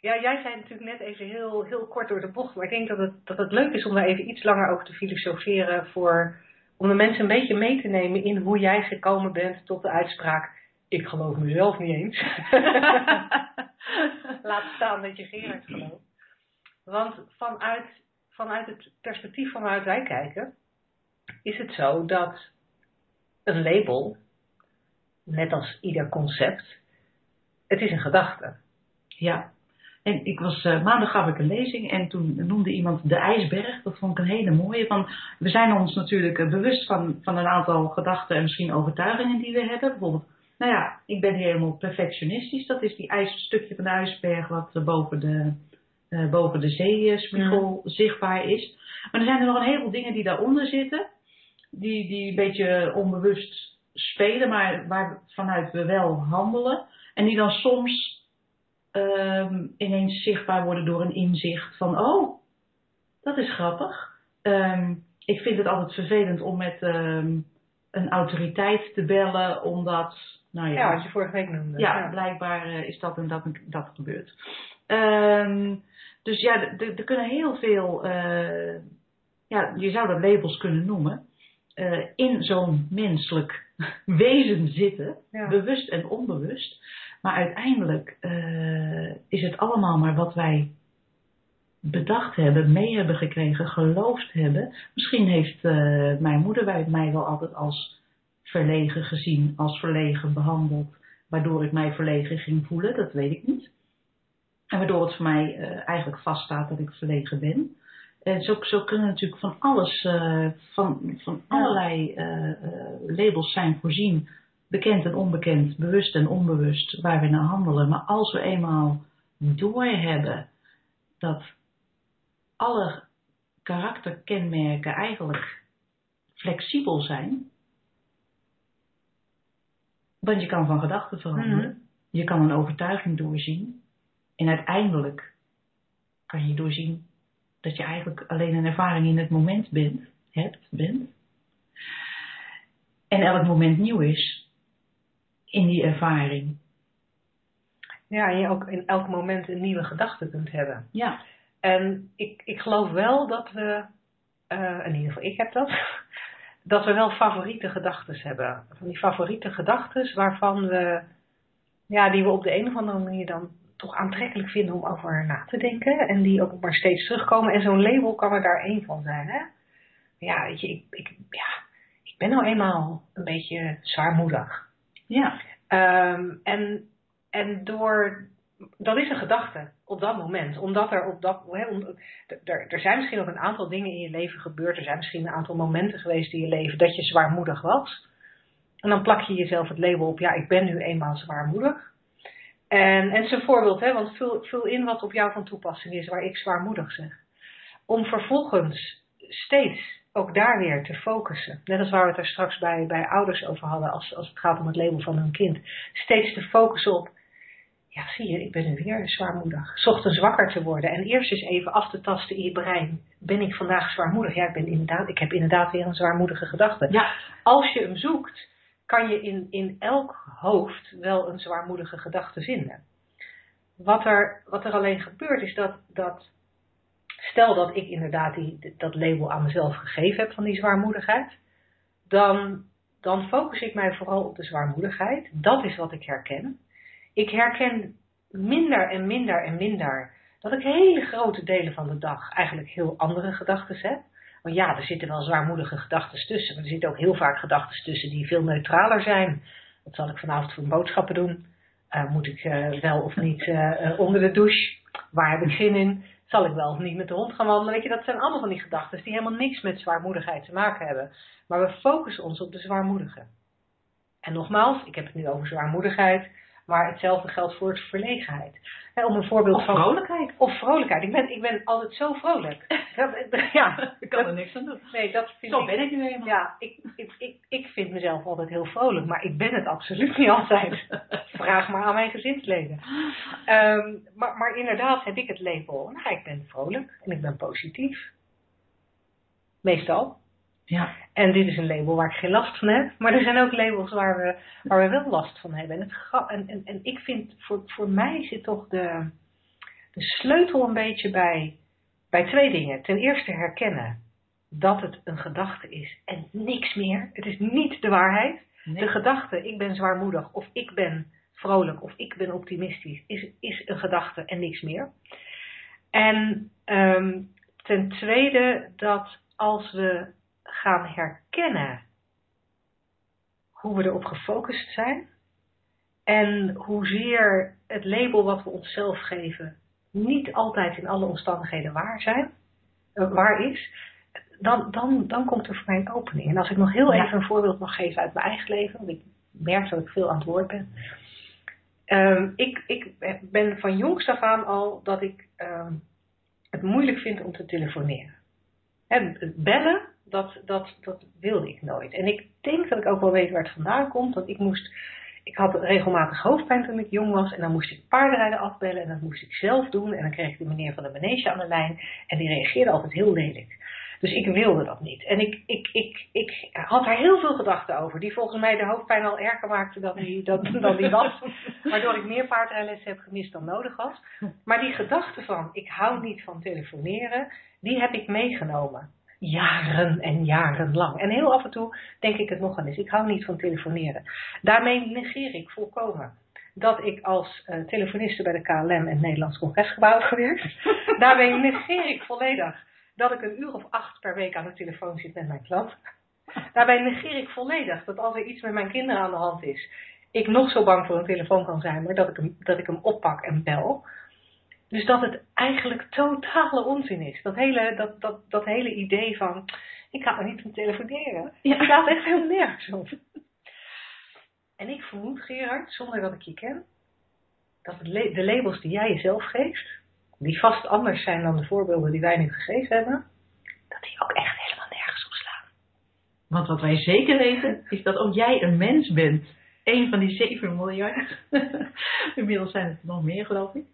ja, jij zei natuurlijk net even heel, heel kort door de bocht. Maar ik denk dat het, dat het leuk is om daar even iets langer over te filosoferen. Voor, om de mensen een beetje mee te nemen in hoe jij gekomen bent tot de uitspraak. Ik geloof mezelf niet eens. Laat staan dat je Gerard gelooft. Want vanuit, vanuit het perspectief van waaruit wij kijken, is het zo dat een label, net als ieder concept, Het is een gedachte. Ja. En ik was, eh, maandag gaf ik een lezing en toen noemde iemand de ijsberg. Dat vond ik een hele mooie. Van, we zijn ons natuurlijk eh, bewust van, van een aantal gedachten en misschien overtuigingen die we hebben. Bijvoorbeeld, nou ja, ik ben helemaal perfectionistisch. Dat is die ijs, stukje van de ijsberg wat eh, boven de, eh, boven de zeespiegel zichtbaar is. Maar er zijn er nog een heleboel dingen die daaronder zitten. Die, die een beetje onbewust spelen, maar waar vanuit we wel handelen. En die dan soms ehm, ineens zichtbaar worden door een inzicht van, oh, dat is grappig. Ehm, ik vind het altijd vervelend om met ehm, een autoriteit te bellen, omdat, nou Ja, wat je vorige week noemde. ja, blijkbaar eh, is dat en dat, en dat gebeurd. Ehm, dus ja, er kunnen heel veel, eh, ja, je zou dat labels kunnen noemen, eh, in zo'n menselijk wezen zitten, Ja. bewust en onbewust. Maar uiteindelijk is het allemaal maar wat wij bedacht hebben, mee hebben gekregen, geloofd hebben. Misschien heeft mijn moeder wij- mij wel altijd als verlegen gezien, als verlegen behandeld, waardoor ik mij verlegen ging voelen, dat weet ik niet. En waardoor het voor mij eh, eigenlijk vaststaat dat ik verlegen ben. En zo, zo kunnen natuurlijk van alles, eh, van, van allerlei eh, labels zijn voorzien, bekend en onbekend, bewust en onbewust, waar we naar handelen. Maar als we eenmaal doorhebben dat alle karakterkenmerken eigenlijk flexibel zijn, want je kan van gedachten veranderen, Mhm. je kan een overtuiging doorzien en uiteindelijk kan je doorzien dat je eigenlijk alleen een ervaring in het moment bent, hebt, bent. En elk moment nieuw is in die ervaring. Ja, en je ook in elk moment een nieuwe gedachte kunt hebben. Ja, En ik, ik geloof wel dat we, eh, in ieder geval ik heb dat, dat we wel favoriete gedachten hebben. Van die favoriete gedachten waarvan we, ja, die we op de een of andere manier dan toch aantrekkelijk vinden om over na te denken. En die ook maar steeds terugkomen. En zo'n label kan er daar één van zijn. Hè? Ja, weet je, ik, ik, ja, ik ben nou eenmaal een beetje zwaarmoedig. ja, Ehm, en, en door, dat is een gedachte op dat moment. Omdat er op dat, om- er, er zijn misschien ook een aantal dingen in je leven gebeurd. Er zijn misschien een aantal momenten geweest in je leven dat je zwaarmoedig was. En dan plak je jezelf het label op, ja, ik ben nu eenmaal zwaarmoedig. En, en zijn voorbeeld, hè, want vul, vul in wat op jou van toepassing is waar ik zwaarmoedig zeg. Om vervolgens steeds ook daar weer te focussen. Net als waar we het er straks bij, bij ouders over hadden, als, als het gaat om het label van hun kind. Steeds te focussen op, ja zie je, ik ben nu weer zwaarmoedig. Ochtends wakker te worden en eerst eens even af te tasten in je brein. Ben ik vandaag zwaarmoedig? Ja, ik, ben inderdaad, ik heb inderdaad weer een zwaarmoedige gedachte. ja, Als je hem zoekt, kan je in, in elk hoofd wel een zwaarmoedige gedachte vinden. Wat er, wat er alleen gebeurt is dat, dat stel dat ik inderdaad die, dat label aan mezelf gegeven heb van die zwaarmoedigheid, dan, dan focus ik mij vooral op de zwaarmoedigheid. Dat is wat ik herken. Ik herken minder en minder en minder dat ik hele grote delen van de dag eigenlijk heel andere gedachten heb. Want ja, er zitten wel zwaarmoedige gedachten tussen, maar er zitten ook heel vaak gedachten tussen die veel neutraler zijn. Wat zal ik vanavond voor boodschappen doen? Eh, moet ik eh, wel of niet eh, onder de douche? Waar heb ik zin in? Zal ik wel of niet met de hond gaan wandelen? Weet je, dat zijn allemaal van die gedachten die helemaal niks met zwaarmoedigheid te maken hebben. Maar we focussen ons op de zwaarmoedige. En nogmaals, ik heb het nu over zwaarmoedigheid, maar hetzelfde geldt voor het verlegenheid. Om een voorbeeld of van. vrolijkheid. Of vrolijkheid. Ik ben, ik ben altijd zo vrolijk. Dat, ja, Ik kan er niks aan doen. nee, dat vind Zo ik. ben ik nu eenmaal. Ja, ik, ik, ik, ik vind mezelf altijd heel vrolijk, maar ik ben het absoluut niet altijd. Vraag maar aan mijn gezinsleden. Ehm, maar, maar inderdaad heb ik het label. Nou, ik ben vrolijk en ik ben positief. Meestal. Ja, En dit is een label waar ik geen last van heb. Maar er zijn ook labels waar we, waar we wel last van hebben. En, het, en, en, en ik vind, voor, voor mij zit toch de, de sleutel een beetje bij, bij twee dingen. Ten eerste herkennen dat het een gedachte is en niks meer. Het is niet de waarheid. nee. De gedachte, ik ben zwaarmoedig of ik ben vrolijk of ik ben optimistisch, is, is een gedachte en niks meer. En ehm, ten tweede dat als we gaan herkennen hoe we erop gefocust zijn En hoezeer het label wat we onszelf geven niet altijd in alle omstandigheden waar, zijn, eh, waar is, dan, dan, dan komt er voor mij een opening. En als ik nog heel Ja. even een voorbeeld mag geven uit mijn eigen leven, want ik merk dat ik veel aan het woord ben. Ehm, ik, ik ben van jongs af aan al dat ik ehm, het moeilijk vind om te telefoneren. Hè, het bellen, dat, dat, dat wilde ik nooit. En ik denk dat ik ook wel weet waar het vandaan komt. Want ik moest, ik had regelmatig hoofdpijn toen ik jong was. En dan moest ik paardenrijden afbellen. En dat moest ik zelf doen. En dan kreeg ik de meneer van de manege aan de lijn. En die reageerde altijd heel lelijk. Dus ik wilde dat niet. En ik, ik, ik, ik had daar heel veel gedachten over. Die volgens mij de hoofdpijn al erger maakte dan die, dan, dan die was. Waardoor ik meer paardrijles heb gemist dan nodig was. Maar die gedachte van, ik hou niet van telefoneren, die heb ik meegenomen. Jaren en jaren lang. En heel af en toe denk ik het nog eens. Ik hou niet van telefoneren. Daarmee negeer ik volkomen dat ik als uh, telefoniste bij de KLM en het Nederlands Congresgebouw heb gewerkt. Daarmee negeer ik volledig dat ik een uur of acht per week aan de telefoon zit met mijn klant. Daarbij negeer ik volledig dat als er iets met mijn kinderen aan de hand is, ik nog zo bang voor een telefoon kan zijn, maar dat ik hem, dat ik hem oppak en bel. Dus dat het eigenlijk totale onzin is. Dat hele, dat, dat, dat hele idee van, ik ga maar niet van telefoneren. Ja. Het gaat echt helemaal nergens op. En ik vermoed, Gerard, zonder dat ik je ken, dat de labels die jij jezelf geeft, die vast anders zijn dan de voorbeelden die wij nu gegeven hebben, dat die ook echt helemaal nergens op slaan. Want wat wij zeker weten, is dat ook jij een mens bent. Een van die 7 miljard. Inmiddels zijn het nog meer, geloof ik.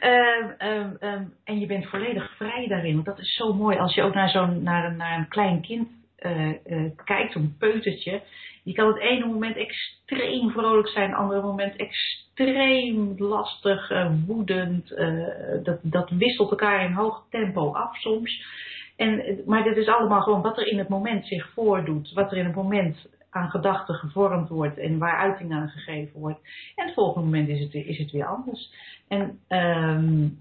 Um, um, um, en je bent volledig vrij daarin. Want dat is zo mooi. Als je ook naar, zo'n, naar, een, naar een klein kind uh, uh, kijkt, zo'n peutertje. Je kan het ene moment extreem vrolijk zijn, het andere moment extreem lastig, uh, woedend. dat, dat wisselt elkaar in hoog tempo af soms. En, maar dit is allemaal gewoon wat er in het moment zich voordoet. Wat er in het moment aan gedachten gevormd wordt en waar uiting aan gegeven wordt. En het volgende moment is het, is het weer anders. En um,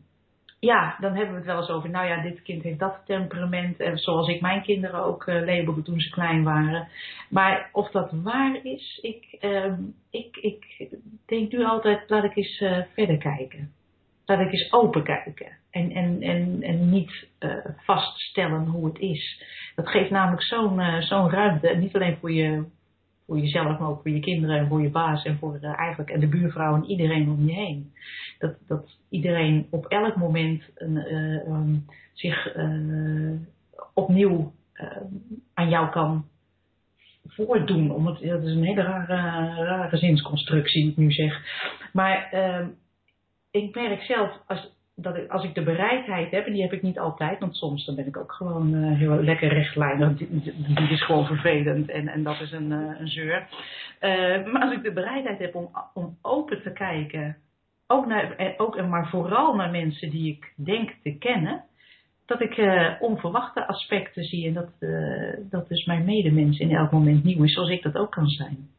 ja, dan hebben we het wel eens over, nou ja, dit kind heeft dat temperament. En zoals ik mijn kinderen ook uh, labelde toen ze klein waren. Maar of dat waar is, ik, um, ik, ik denk nu altijd, laat ik eens uh, verder kijken. Laat ik eens open kijken. En, en, en, en niet vaststellen hoe het is. Dat geeft namelijk zo'n zo'n ruimte. Niet alleen voor, je, voor jezelf, maar ook voor je kinderen en voor je baas en voor uh, eigenlijk en de buurvrouw en iedereen om je heen. Dat, dat iedereen op elk moment een, um, zich opnieuw aan jou kan voordoen. Om het, dat is een hele rare, rare zinsconstructie ik nu zeg. Maar ik merk zelf, als, dat ik, als ik de bereidheid heb, en die heb ik niet altijd, want soms dan ben ik ook gewoon uh, heel lekker rechtlijnig, die, die is gewoon vervelend en, en dat is een, uh, een zeur. Uh, maar als ik de bereidheid heb om, om open te kijken, ook, naar, ook maar vooral naar mensen die ik denk te kennen, dat ik onverwachte aspecten zie en dat, dat dus mijn medemens in elk moment nieuw is, zoals ik dat ook kan zijn.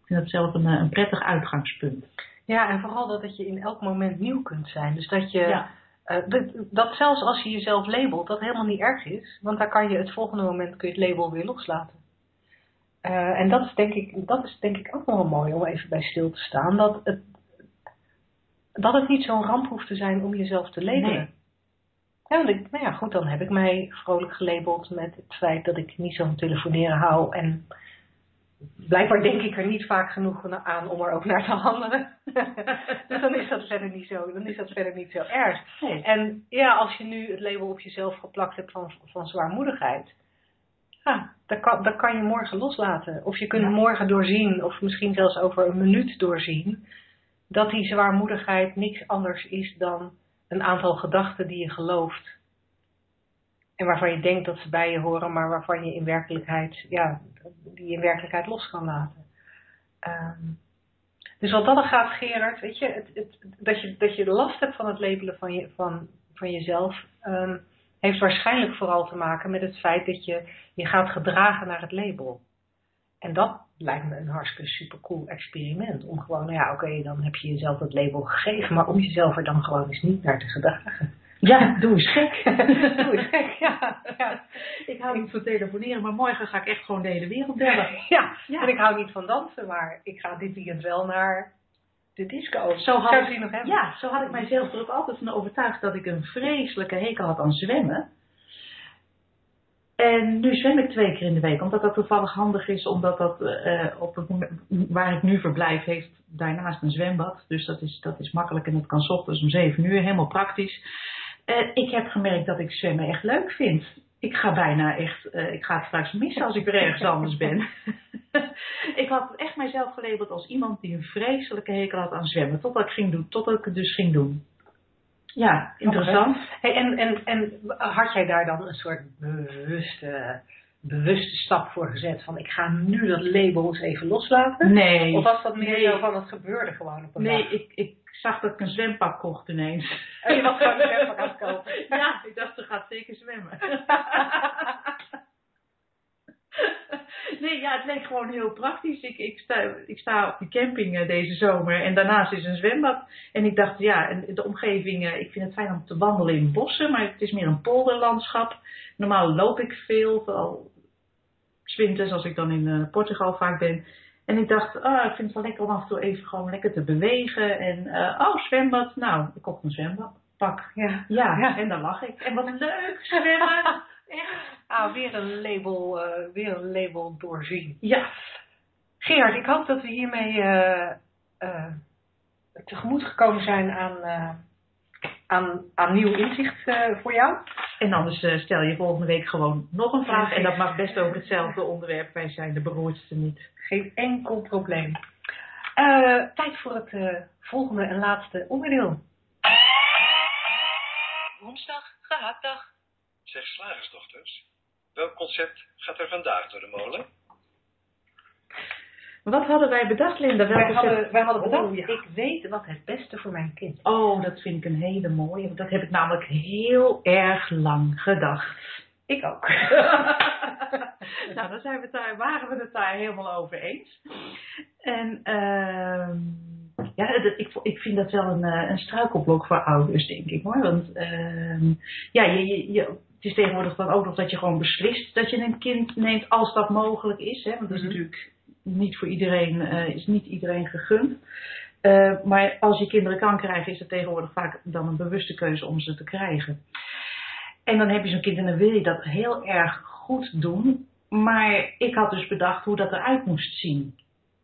Ik vind dat zelf een, een prettig uitgangspunt. Ja, en vooral dat, dat je in elk moment nieuw kunt zijn. Dus dat je, ja. uh, dat, zelfs als je jezelf labelt, dat helemaal niet erg is. Want daar kan je het volgende moment kun je het label weer loslaten. Uh, en dat is, denk ik, dat is denk ik ook nog wel mooi om even bij stil te staan. Dat het, dat het niet zo'n ramp hoeft te zijn om jezelf te labelen. Nee. Ja, want ik, nou ja, goed, dan heb ik mij vrolijk gelabeld met het feit dat ik niet zo van telefoneren hou. En blijkbaar denk ik er niet vaak genoeg aan om er ook naar te handelen. dus dan is dat verder niet zo, dan is dat verder niet zo erg. Nee. En ja, als je nu het label op jezelf geplakt hebt van, van zwaarmoedigheid, ja, dat kan, dat kan je morgen loslaten. Of je kunt Ja. morgen doorzien, of misschien zelfs over een minuut doorzien, dat die zwaarmoedigheid niks anders is dan een aantal gedachten die je gelooft. En waarvan je denkt dat ze bij je horen, maar waarvan je in werkelijkheid, ja, die je in werkelijkheid los kan laten. Ehm, dus wat dat er gaat, Gerard, weet je, het, het, dat je, dat je last hebt van het labelen van, je, van, van jezelf, ehm, heeft waarschijnlijk vooral te maken met het feit dat je je gaat gedragen naar het label. En dat lijkt me een hartstikke supercool experiment. Om gewoon, nou ja, oké, dan heb je jezelf dat label gegeven, maar om jezelf er dan gewoon eens niet naar te gedragen. Ja, doe eens gek. Doe eens gek, ja. ja. ik hou niet van telefoneren, maar morgen ga ik echt gewoon de hele wereld bellen. Ja, Ja. en ik hou niet van dansen, maar ik ga dit weekend wel naar de disco. Zo had, Zou ik, nog hebben? ja, zo had ik mijzelf er ook altijd van overtuigd dat ik een vreselijke hekel had aan zwemmen. En nu zwem ik twee keer in de week, omdat dat toevallig handig is, omdat dat eh, op het moment waar ik nu verblijf heeft daarnaast een zwembad. Dus dat is, dat is makkelijk en dat kan 's ochtends om 7 uur, helemaal praktisch. Eh, ik heb gemerkt dat ik zwemmen echt leuk vind. Ik ga bijna echt, eh, ik ga het straks missen als ik weer ergens anders ben. ik had echt mijzelf gelabeld als iemand die een vreselijke hekel had aan zwemmen, totdat ik, ging doen, totdat ik het dus ging doen. Ja, interessant. Hey, en, en, en had jij daar dan een soort bewuste, bewuste stap voor gezet van ik ga nu dat label eens even loslaten? Nee. Of was dat meer Nee. zo van het gebeurde gewoon op een Nee, dag? ik, ik zag dat ik een zwempak kocht ineens. En je was gewoon een zwempak aan het kopen. Ja, ik dacht, ze gaat zeker zwemmen. Nee, ja, het leek gewoon heel praktisch. Ik, ik, sta, ik sta op die camping eh, deze zomer en daarnaast is een zwembad. En ik dacht, ja, en de omgeving, eh, ik vind het fijn om te wandelen in bossen, maar het is meer een polderlandschap. Normaal loop ik veel, vooral 's winters als ik dan in eh, Portugal vaak ben. En ik dacht, ah, ik vind het wel lekker om af en toe even gewoon lekker te bewegen. En, eh, oh, zwembad. Nou, ik kocht een zwembadpak. Ja. Ja, Ja. en daar lag ik. En wat leuk, zwemmen. Echt. Ah, weer een label, eh, weer een label doorzien. Ja, Gerard, ik hoop dat we hiermee eh, tegemoet gekomen zijn aan, aan, aan nieuw inzicht eh, voor jou. en anders eh, stel je volgende week gewoon nog een vraag. En dat mag best over hetzelfde onderwerp. Wij zijn de beroerdste niet. Geen enkel probleem. Eh, tijd voor het eh, volgende en laatste onderdeel. Woensdag, gehaktdag. Zeg slagersdochters, welk concept gaat er vandaag door de molen? Wat hadden wij bedacht, Linda? Welke Wij hadden, wij hadden bedacht, Oh, ja. ik weet wat het beste voor mijn kind Oh, dat vind ik een hele mooie. Dat heb ik namelijk heel erg lang gedacht. Ik ook. nou, dan zijn we daar, waren we het daar helemaal over eens. En ehm, ja, dat- ik, ik vind dat wel een, eh, een struikelblok voor ouders, denk ik hoor. Want ehm, ja, je, je, je- het is tegenwoordig dan ook nog dat je gewoon beslist dat je een kind neemt als dat mogelijk is. Hè? Want dat is Mhm. natuurlijk niet voor iedereen, eh, is niet iedereen gegund. Eh, maar als je kinderen kan krijgen, is het tegenwoordig vaak dan een bewuste keuze om ze te krijgen. En dan heb je zo'n kind en dan wil je dat heel erg goed doen. Maar ik had dus bedacht hoe dat eruit moest zien.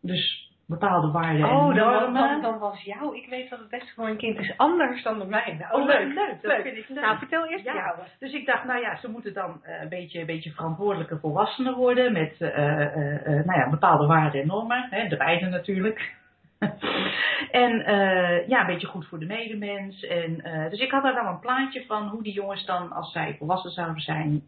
Dus bepaalde waarden en Oh, dan, normen. dan, dan was jou, ik weet wat het beste voor mijn kind is, anders dan bij mij. Nou, Oh, leuk, leuk. Dat leuk. vind ik leuk. Nou, vertel eerst Ja. jou. Dus ik dacht, nou ja, ze moeten dan eh, een, beetje, een beetje verantwoordelijke volwassenen worden met eh, eh, eh, nou ja, bepaalde waarden en normen. Hè, de beide natuurlijk. En eh, ja, een beetje goed voor de medemens. En, eh, dus ik had daar dan een plaatje van hoe die jongens dan, als zij volwassen zouden zijn,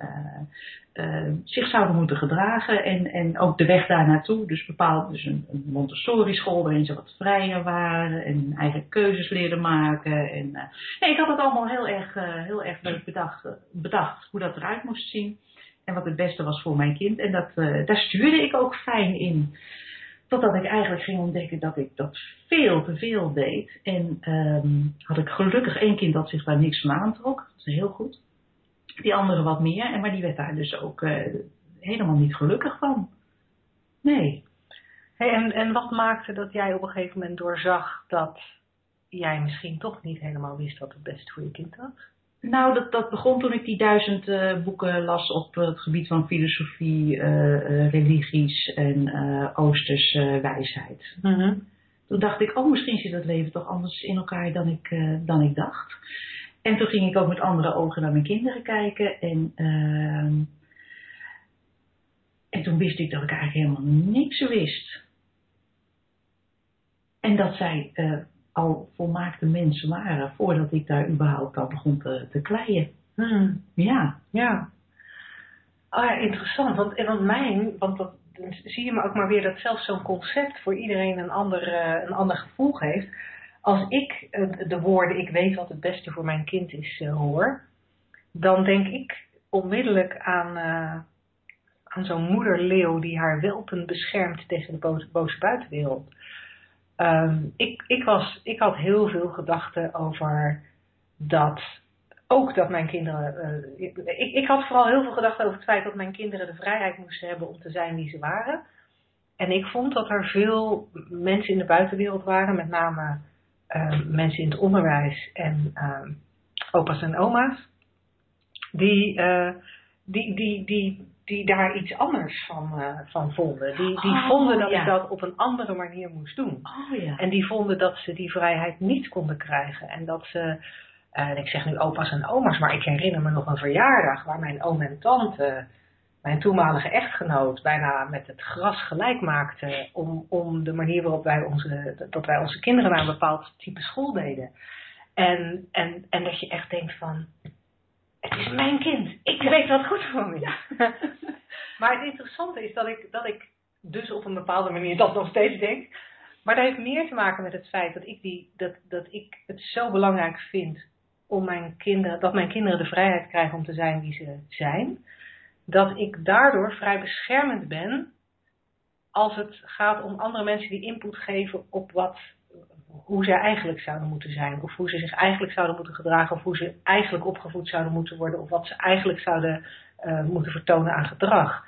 eh, zich zouden moeten gedragen. En, en ook de weg daar naartoe. Dus bepaald dus een, een Montessori school waarin ze wat vrijer waren en eigen keuzes leerden maken. En, nee, ik had het allemaal heel erg, heel erg leuk bedacht, bedacht hoe dat eruit moest zien. En wat het beste was voor mijn kind. En dat, daar stuurde ik ook fijn in. Totdat ik eigenlijk ging ontdekken dat ik dat veel te veel deed. En ehm, had ik gelukkig één kind dat zich daar niks van aantrok. Dat is heel goed. Die andere wat meer. En maar die werd daar dus ook eh, helemaal niet gelukkig van. Nee. Hey, en, en wat maakte dat jij op een gegeven moment doorzag dat jij misschien toch niet helemaal wist wat het beste voor je kind was? Nou, dat, dat begon toen ik die duizend eh, boeken las op het gebied van filosofie, eh, eh, religies en oosters eh, wijsheid. Toen dacht ik, oh, misschien zit het leven toch anders in elkaar dan ik, dan ik dacht. En toen ging ik ook met andere ogen naar mijn kinderen kijken. En, ehm, en toen wist ik dat ik eigenlijk helemaal niks wist. En dat zij al volmaakte mensen waren voordat ik daar überhaupt al begon te, te kleien. Hmm. Ja, Ja. Ah, ja, interessant. Want, en want mijn, want dat, dan zie je maar ook maar weer dat zelfs zo'n concept voor iedereen een ander, eh, een ander gevoel geeft. Als ik de woorden ik weet wat het beste voor mijn kind is eh, hoor, dan denk ik onmiddellijk aan, eh, aan zo'n moederleeuw die haar welpen beschermt tegen de boze, boze buitenwereld. Ehm, ik, ik, was, ik had heel veel gedachten over dat ook dat mijn kinderen. eh, ik, ik had vooral heel veel gedacht over het feit dat mijn kinderen de vrijheid moesten hebben om te zijn wie ze waren. en ik vond dat er veel mensen in de buitenwereld waren, met name uh, mensen in het onderwijs en uh, opa's en oma's, die, uh, die, die, die, die daar iets anders van, uh, van vonden. Die, die Oh, vonden dat ja. ik dat op een andere manier moest doen. Oh ja. En die vonden dat ze die vrijheid niet konden krijgen. En dat ze, eh, en ik zeg nu opa's en oma's, maar ik herinner me nog een verjaardag waar mijn oom en tante, mijn toenmalige echtgenoot, bijna met het gras gelijk maakten om, om de manier waarop wij onze, dat wij onze kinderen naar een bepaald type school deden. En, en, en dat je echt denkt van, is mijn kind, ik weet wat goed voor me maar het interessante is dat ik, dat ik dus op een bepaalde manier dat nog steeds denk. Maar dat heeft meer te maken met het feit dat ik, die, dat, dat ik het zo belangrijk vind om mijn kinderen, dat mijn kinderen de vrijheid krijgen om te zijn wie ze zijn. Dat ik daardoor vrij beschermend ben als het gaat om andere mensen die input geven op wat, hoe zij eigenlijk zouden moeten zijn. Of hoe ze zich eigenlijk zouden moeten gedragen. Of hoe ze eigenlijk opgevoed zouden moeten worden. Of wat ze eigenlijk zouden uh, moeten vertonen aan gedrag.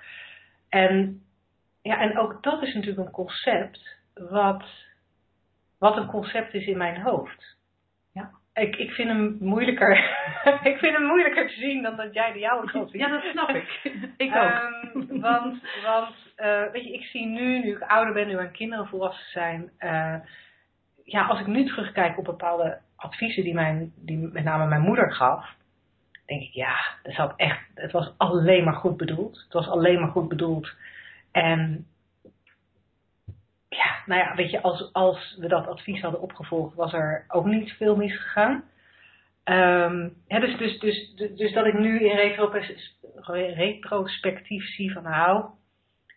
En, ja, en ook dat is natuurlijk een concept wat, wat een concept is in mijn hoofd. Ja. Ik, ik vind hem moeilijker. ik vind hem moeilijker te zien dan dat jij de jouwe kan zien. Ja, dat snap ik. ik ook. Um, want want uh, weet je, ik zie nu, nu ik ouder ben, nu mijn kinderen volwassen zijn. Uh, ja, als ik nu terugkijk op bepaalde adviezen die, mijn, die met name mijn moeder gaf. Denk ik, ja, dat zat echt, het was alleen maar goed bedoeld. Het was alleen maar goed bedoeld. En ja, nou ja, weet je, als, als we dat advies hadden opgevolgd, was er ook niet veel misgegaan. Um, dus, dus, dus, dus, dus dat ik nu in retrospectief zie van nou,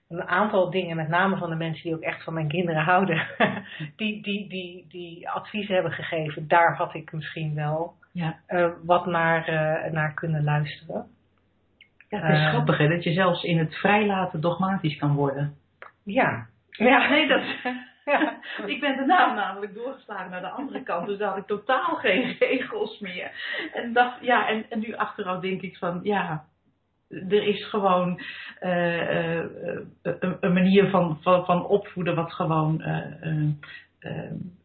een aantal dingen, met name van de mensen die ook echt van mijn kinderen houden, die, die, die, die adviezen hebben gegeven, daar had ik misschien wel ja. uh, wat naar, uh, naar kunnen luisteren. Ja, het is Uh, grappig hè, dat je zelfs in het vrijlaten dogmatisch kan worden. Ja. Ja, nee, dat... Ja. Ik ben daarna namelijk doorgeslagen naar de andere kant, dus daar had ik totaal geen regels meer. En, dacht, ja, en, en nu achteraf denk ik van, ja, er is gewoon uh, uh, een, een, manier van, van, van opvoeden wat gewoon uh,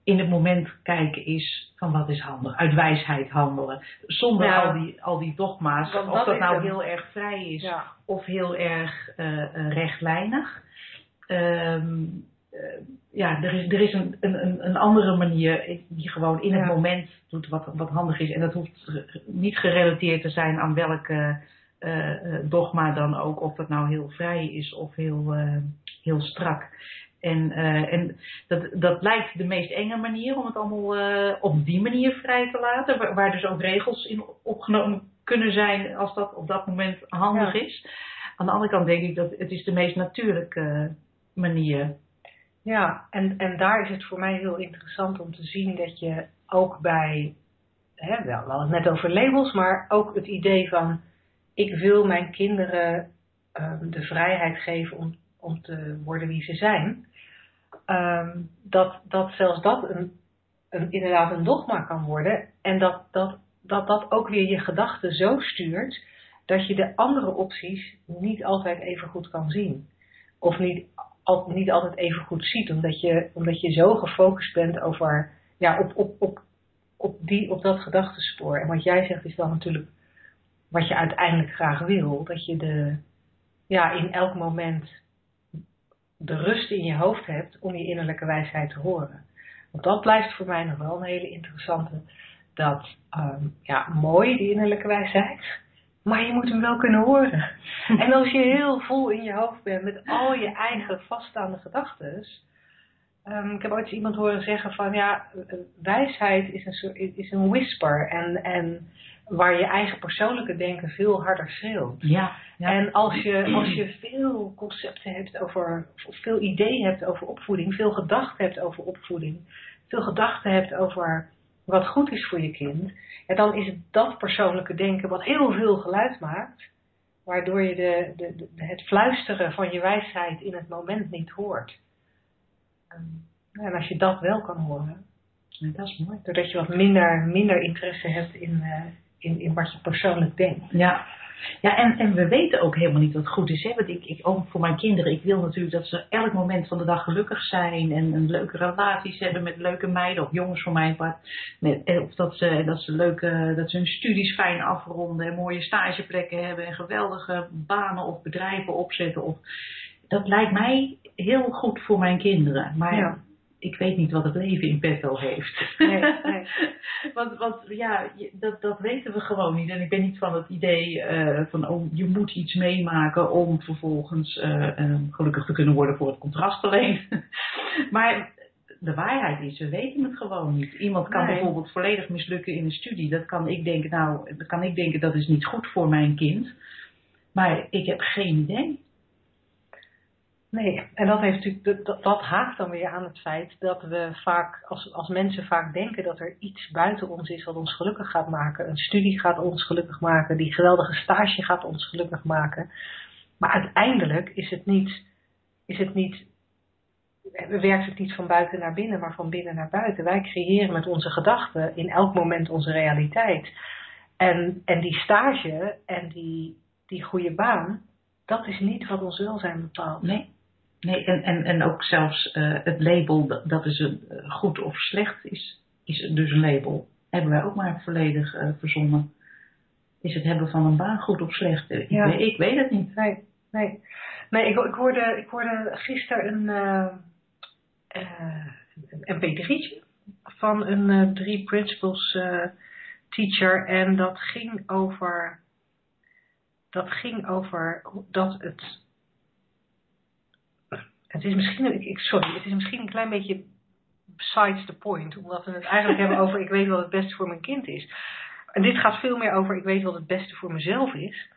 in het moment kijken is van wat is handig, uit wijsheid handelen. Zonder Ja. al, die, al die dogma's, of dat nou het. heel erg vrij is Ja. of heel erg eh, eh, rechtlijnig. Ehm, eh, ja, er is, er is een, een, een- andere manier die gewoon in het moment doet wat, wat handig is. En dat hoeft niet gerelateerd te zijn aan welke eh, eh, dogma dan ook. Of dat nou heel vrij is of heel, eh, heel strak. En, eh, en dat, dat lijkt de meest enge manier om het allemaal eh, op die manier vrij te laten. Waar, waar dus ook regels in opgenomen kunnen zijn als dat op dat moment handig Ja. is. Aan de andere kant denk ik dat het is de meest natuurlijke manier. Ja, en, en daar is het voor mij heel interessant om te zien dat je ook bij, hè, wel, we hadden het net over labels, maar ook het idee van ik wil mijn kinderen ehm, de vrijheid geven om, om te worden wie ze zijn. Ehm, dat, dat zelfs dat een, een, inderdaad een dogma kan worden en dat dat, dat dat ook weer je gedachten zo stuurt dat je de andere opties niet altijd even goed kan zien. Of niet, al, niet altijd even goed ziet, omdat je, omdat je zo gefocust bent over, ja, op, op, op, op, die, op dat gedachtenspoor. En wat jij zegt is dan natuurlijk wat je uiteindelijk graag wil. Dat je de, ja, in elk moment de rust in je hoofd hebt om je innerlijke wijsheid te horen. Want dat blijft voor mij nog wel een hele interessante. Dat, ehm, ja, mooi, die innerlijke wijsheid. Maar je moet hem wel kunnen horen. En als je heel vol in je hoofd bent met al je eigen vaststaande gedachten. ehm, ik heb ooit iemand horen zeggen van ja, eh, wijsheid is een, soort, is een whisper. En, en waar je eigen persoonlijke denken veel harder schreeuwt. Ja, ja. En als je, als je veel concepten hebt over, of veel ideeën hebt over opvoeding, veel gedachten hebt over opvoeding, veel gedachten hebt over wat goed is voor je kind, ja, dan is het dat persoonlijke denken wat heel veel geluid maakt, waardoor je de, de, de- het fluisteren van je wijsheid in het moment niet hoort. En als je dat wel kan horen, Ja, dat is mooi. doordat je wat minder, minder interesse hebt in, eh, in, in wat je persoonlijk denkt. Ja, Ja, en, en we weten ook helemaal niet wat goed is. Hè? Want ik, ik, ook voor mijn kinderen, ik wil natuurlijk dat ze elk moment van de dag gelukkig zijn. En, en leuke relaties hebben met leuke meiden of jongens voor mijn part. Met, eh, of dat ze, dat, ze leuke, dat ze hun studies fijn afronden en mooie stageplekken hebben. En geweldige banen of bedrijven opzetten. Of, dat lijkt mij heel goed voor mijn kinderen. Maar Ja. Ik weet niet wat het leven in petto heeft. Nee, nee. want, want ja, dat, dat weten we gewoon niet. En ik ben niet van het idee eh, van oh, je moet iets meemaken om vervolgens eh, eh, gelukkig te kunnen worden voor het contrast alleen. maar de waarheid is, we weten het gewoon niet. Iemand kan Nee. bijvoorbeeld volledig mislukken in een studie. Dat kan ik denken, nou, dat kan ik denken dat is niet goed voor mijn kind. Maar ik heb geen idee. Nee, en dat, heeft natuurlijk, dat- haakt dan weer aan het feit dat we vaak, als, als mensen vaak denken dat er iets buiten ons is wat ons gelukkig gaat maken. Een studie gaat ons gelukkig maken, die geweldige stage gaat ons gelukkig maken. Maar uiteindelijk is het niet, is het niet, werkt het niet van buiten naar binnen, maar van binnen naar buiten. Wij creëren met onze gedachten in elk moment onze realiteit. En, en die stage en die, die goede baan, dat is niet wat ons welzijn bepaalt. Nee. Nee, en, en, en ook zelfs eh, het label dat, is een, eh, goed of slecht is, is dus een label. Hebben wij ook maar volledig eh, verzonnen. Is het hebben van een baan goed of slecht? Ik, Ja. weet, ik weet het niet. Nee, nee. Nee, ik, ik, hoorde, ik hoorde gisteren een, eh een mp3'tje van een drie principles teacher. En dat ging over, dat ging over dat het, het is misschien, ik, sorry, het is misschien een klein beetje besides the point. Omdat we het eigenlijk hebben over ik weet wat het beste voor mijn kind is. En dit gaat veel meer over ik weet wat het beste voor mezelf is.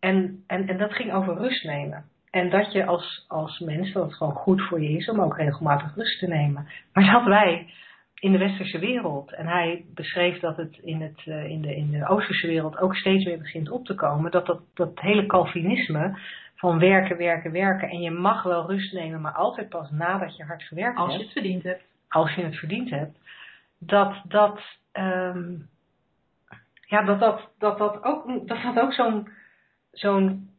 En, en, en dat ging over rust nemen. En dat je als, als mens, dat het gewoon goed voor je is om ook regelmatig rust te nemen. Maar dat wij in de westerse wereld, en hij beschreef dat het in, het, eh, in, de, in de oosterse wereld ook steeds meer begint op te komen, dat dat, dat hele Calvinisme van werken, werken, werken, en je mag wel rust nemen, maar altijd pas nadat je hard gewerkt Als je hebt het verdiend hebt. als je het verdiend hebt, dat dat, ehm, ja, dat, dat, dat, dat ook, dat, dat ook zo'n zo'n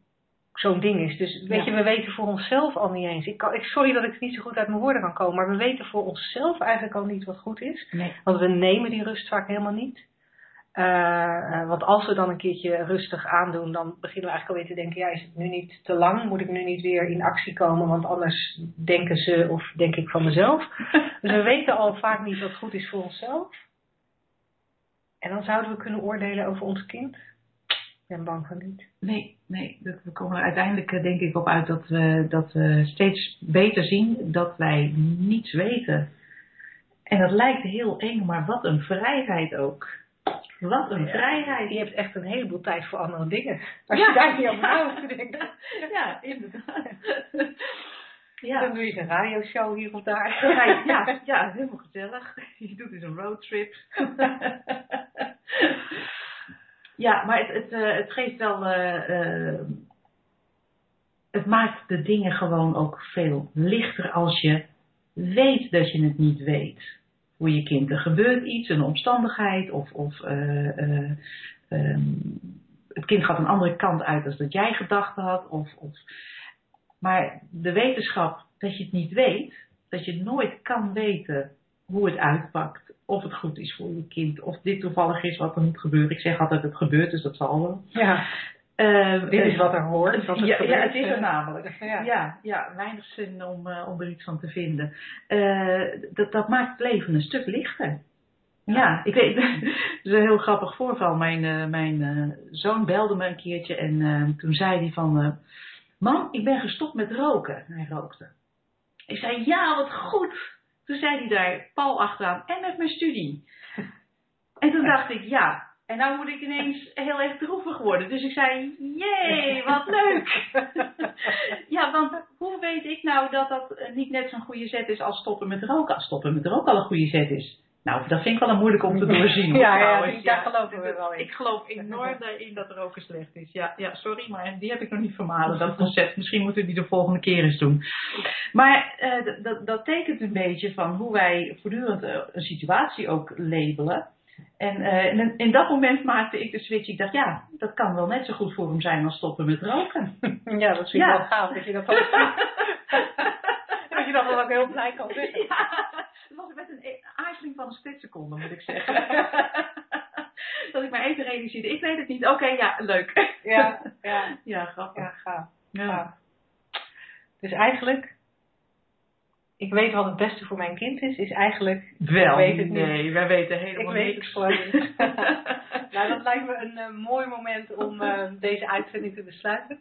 zo'n ding is. Dus weet Ja. je, we weten voor onszelf al niet eens. Ik kan, ik, sorry dat ik niet zo goed uit mijn woorden kan komen, maar we weten voor onszelf eigenlijk al niet wat goed is. Nee. Want we nemen die rust vaak helemaal niet. Eh, eh, want als we dan een keertje rustig aandoen, dan beginnen we eigenlijk alweer te denken, ja, is het nu niet te lang? Moet ik nu niet weer in actie komen? Want anders denken ze of denk ik van mezelf. Dus we weten al vaak niet wat goed is voor onszelf. En dan zouden we kunnen oordelen over ons kind. Ik ben bang van niet. Nee, nee. dat- We komen er uiteindelijk eh, denk ik op uit dat we, dat we steeds beter zien dat wij niets weten. En dat lijkt heel eng, maar wat een vrijheid ook. Wat een Ja. vrijheid. Je hebt echt een heleboel tijd voor andere dingen. Als Ja. je daar niet over na hoeft te denken. Ja, inderdaad. Dan Ja. doe je een radioshow hier of daar. Ja, ja, ja, helemaal gezellig. Je doet dus een roadtrip. ja, maar het, het, eh, het geeft wel. eh, eh, het maakt de dingen gewoon ook veel lichter als je weet dat je het niet weet. Voor je kind. Er gebeurt iets, een omstandigheid, of, of eh, eh, ehm, het kind gaat een andere kant uit dan dat jij gedacht had. Of, of, maar de wetenschap dat je het niet weet, dat je nooit kan weten hoe het uitpakt. Of het goed is voor je kind. Of dit toevallig is wat er moet gebeuren. Ik zeg altijd het gebeurt, dus dat zal wel. Ja, Eh, dit is wat er hoort. Wat ja, het is er namelijk. Ja. Ja, ja, weinig zin om, eh, om er iets van te vinden. Eh, dat, dat maakt het leven een stuk lichter. Ja, ik weet, het is een heel grappig voorval. Mijn, eh, mijn eh, zoon belde me een keertje en eh, toen zei hij van... eh, Mam, ik ben gestopt met roken. Hij rookte. Ik zei, ja, wat goed. Toen zei hij daar, Paul achteraan, en met mijn studie. En toen dacht ik, ja, en nou moet ik ineens heel erg droevig worden. Dus ik zei, jee, wat leuk. ja, want hoe weet ik nou dat dat niet net zo'n goede zet is als stoppen met roken? Als stoppen met roken al een goede zet is. Nou, dat vind ik wel een moeilijk om te doorzien. Ja, ja, die- daar geloven we wel in. Ik geloof enorm daarin dat roken slecht is. Ja, ja, sorry, maar die heb ik nog niet vermalen, dat concept. Misschien moeten we die de volgende keer eens doen. Maar eh, dat- dat tekent een beetje van hoe wij voortdurend eh, een situatie ook labelen. En uh, in, dat moment maakte ik de switch. Ik dacht, ja, dat kan wel net zo goed voor hem zijn als stoppen met roken. Ja, dat vind ik wel gaaf dat je dat ook Dat je dat dan ook heel blij kan zeggen. Ja, dat was met een aarzeling van een splitseconde, moet ik zeggen. dat ik me even realiseerde. Ik weet het niet. Oké, okay, ja, leuk. Ja, ja. Ja, grappig. Ja, gaaf. Ja. gaaf. Dus eigenlijk, ik weet wat het beste voor mijn kind is, is eigenlijk... Wel, ik weet het nee, niet. wij weten Ik helemaal weet het niks. gewoon niet. nou, dat lijkt me een eh, mooi moment om eh, deze uitzending te besluiten.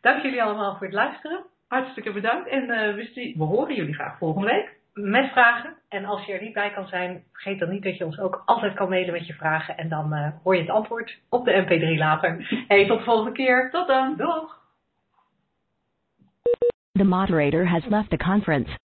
Dank jullie allemaal voor het luisteren. Hartstikke bedankt. En eh, we, we horen jullie graag volgende week. Met vragen. En als je er niet bij kan zijn, vergeet dan niet dat je ons ook altijd kan mailen met je vragen. En dan eh, hoor je het antwoord op de mp3 later. Hey, tot de volgende keer. Tot dan. Doeg! The moderator has left the conference.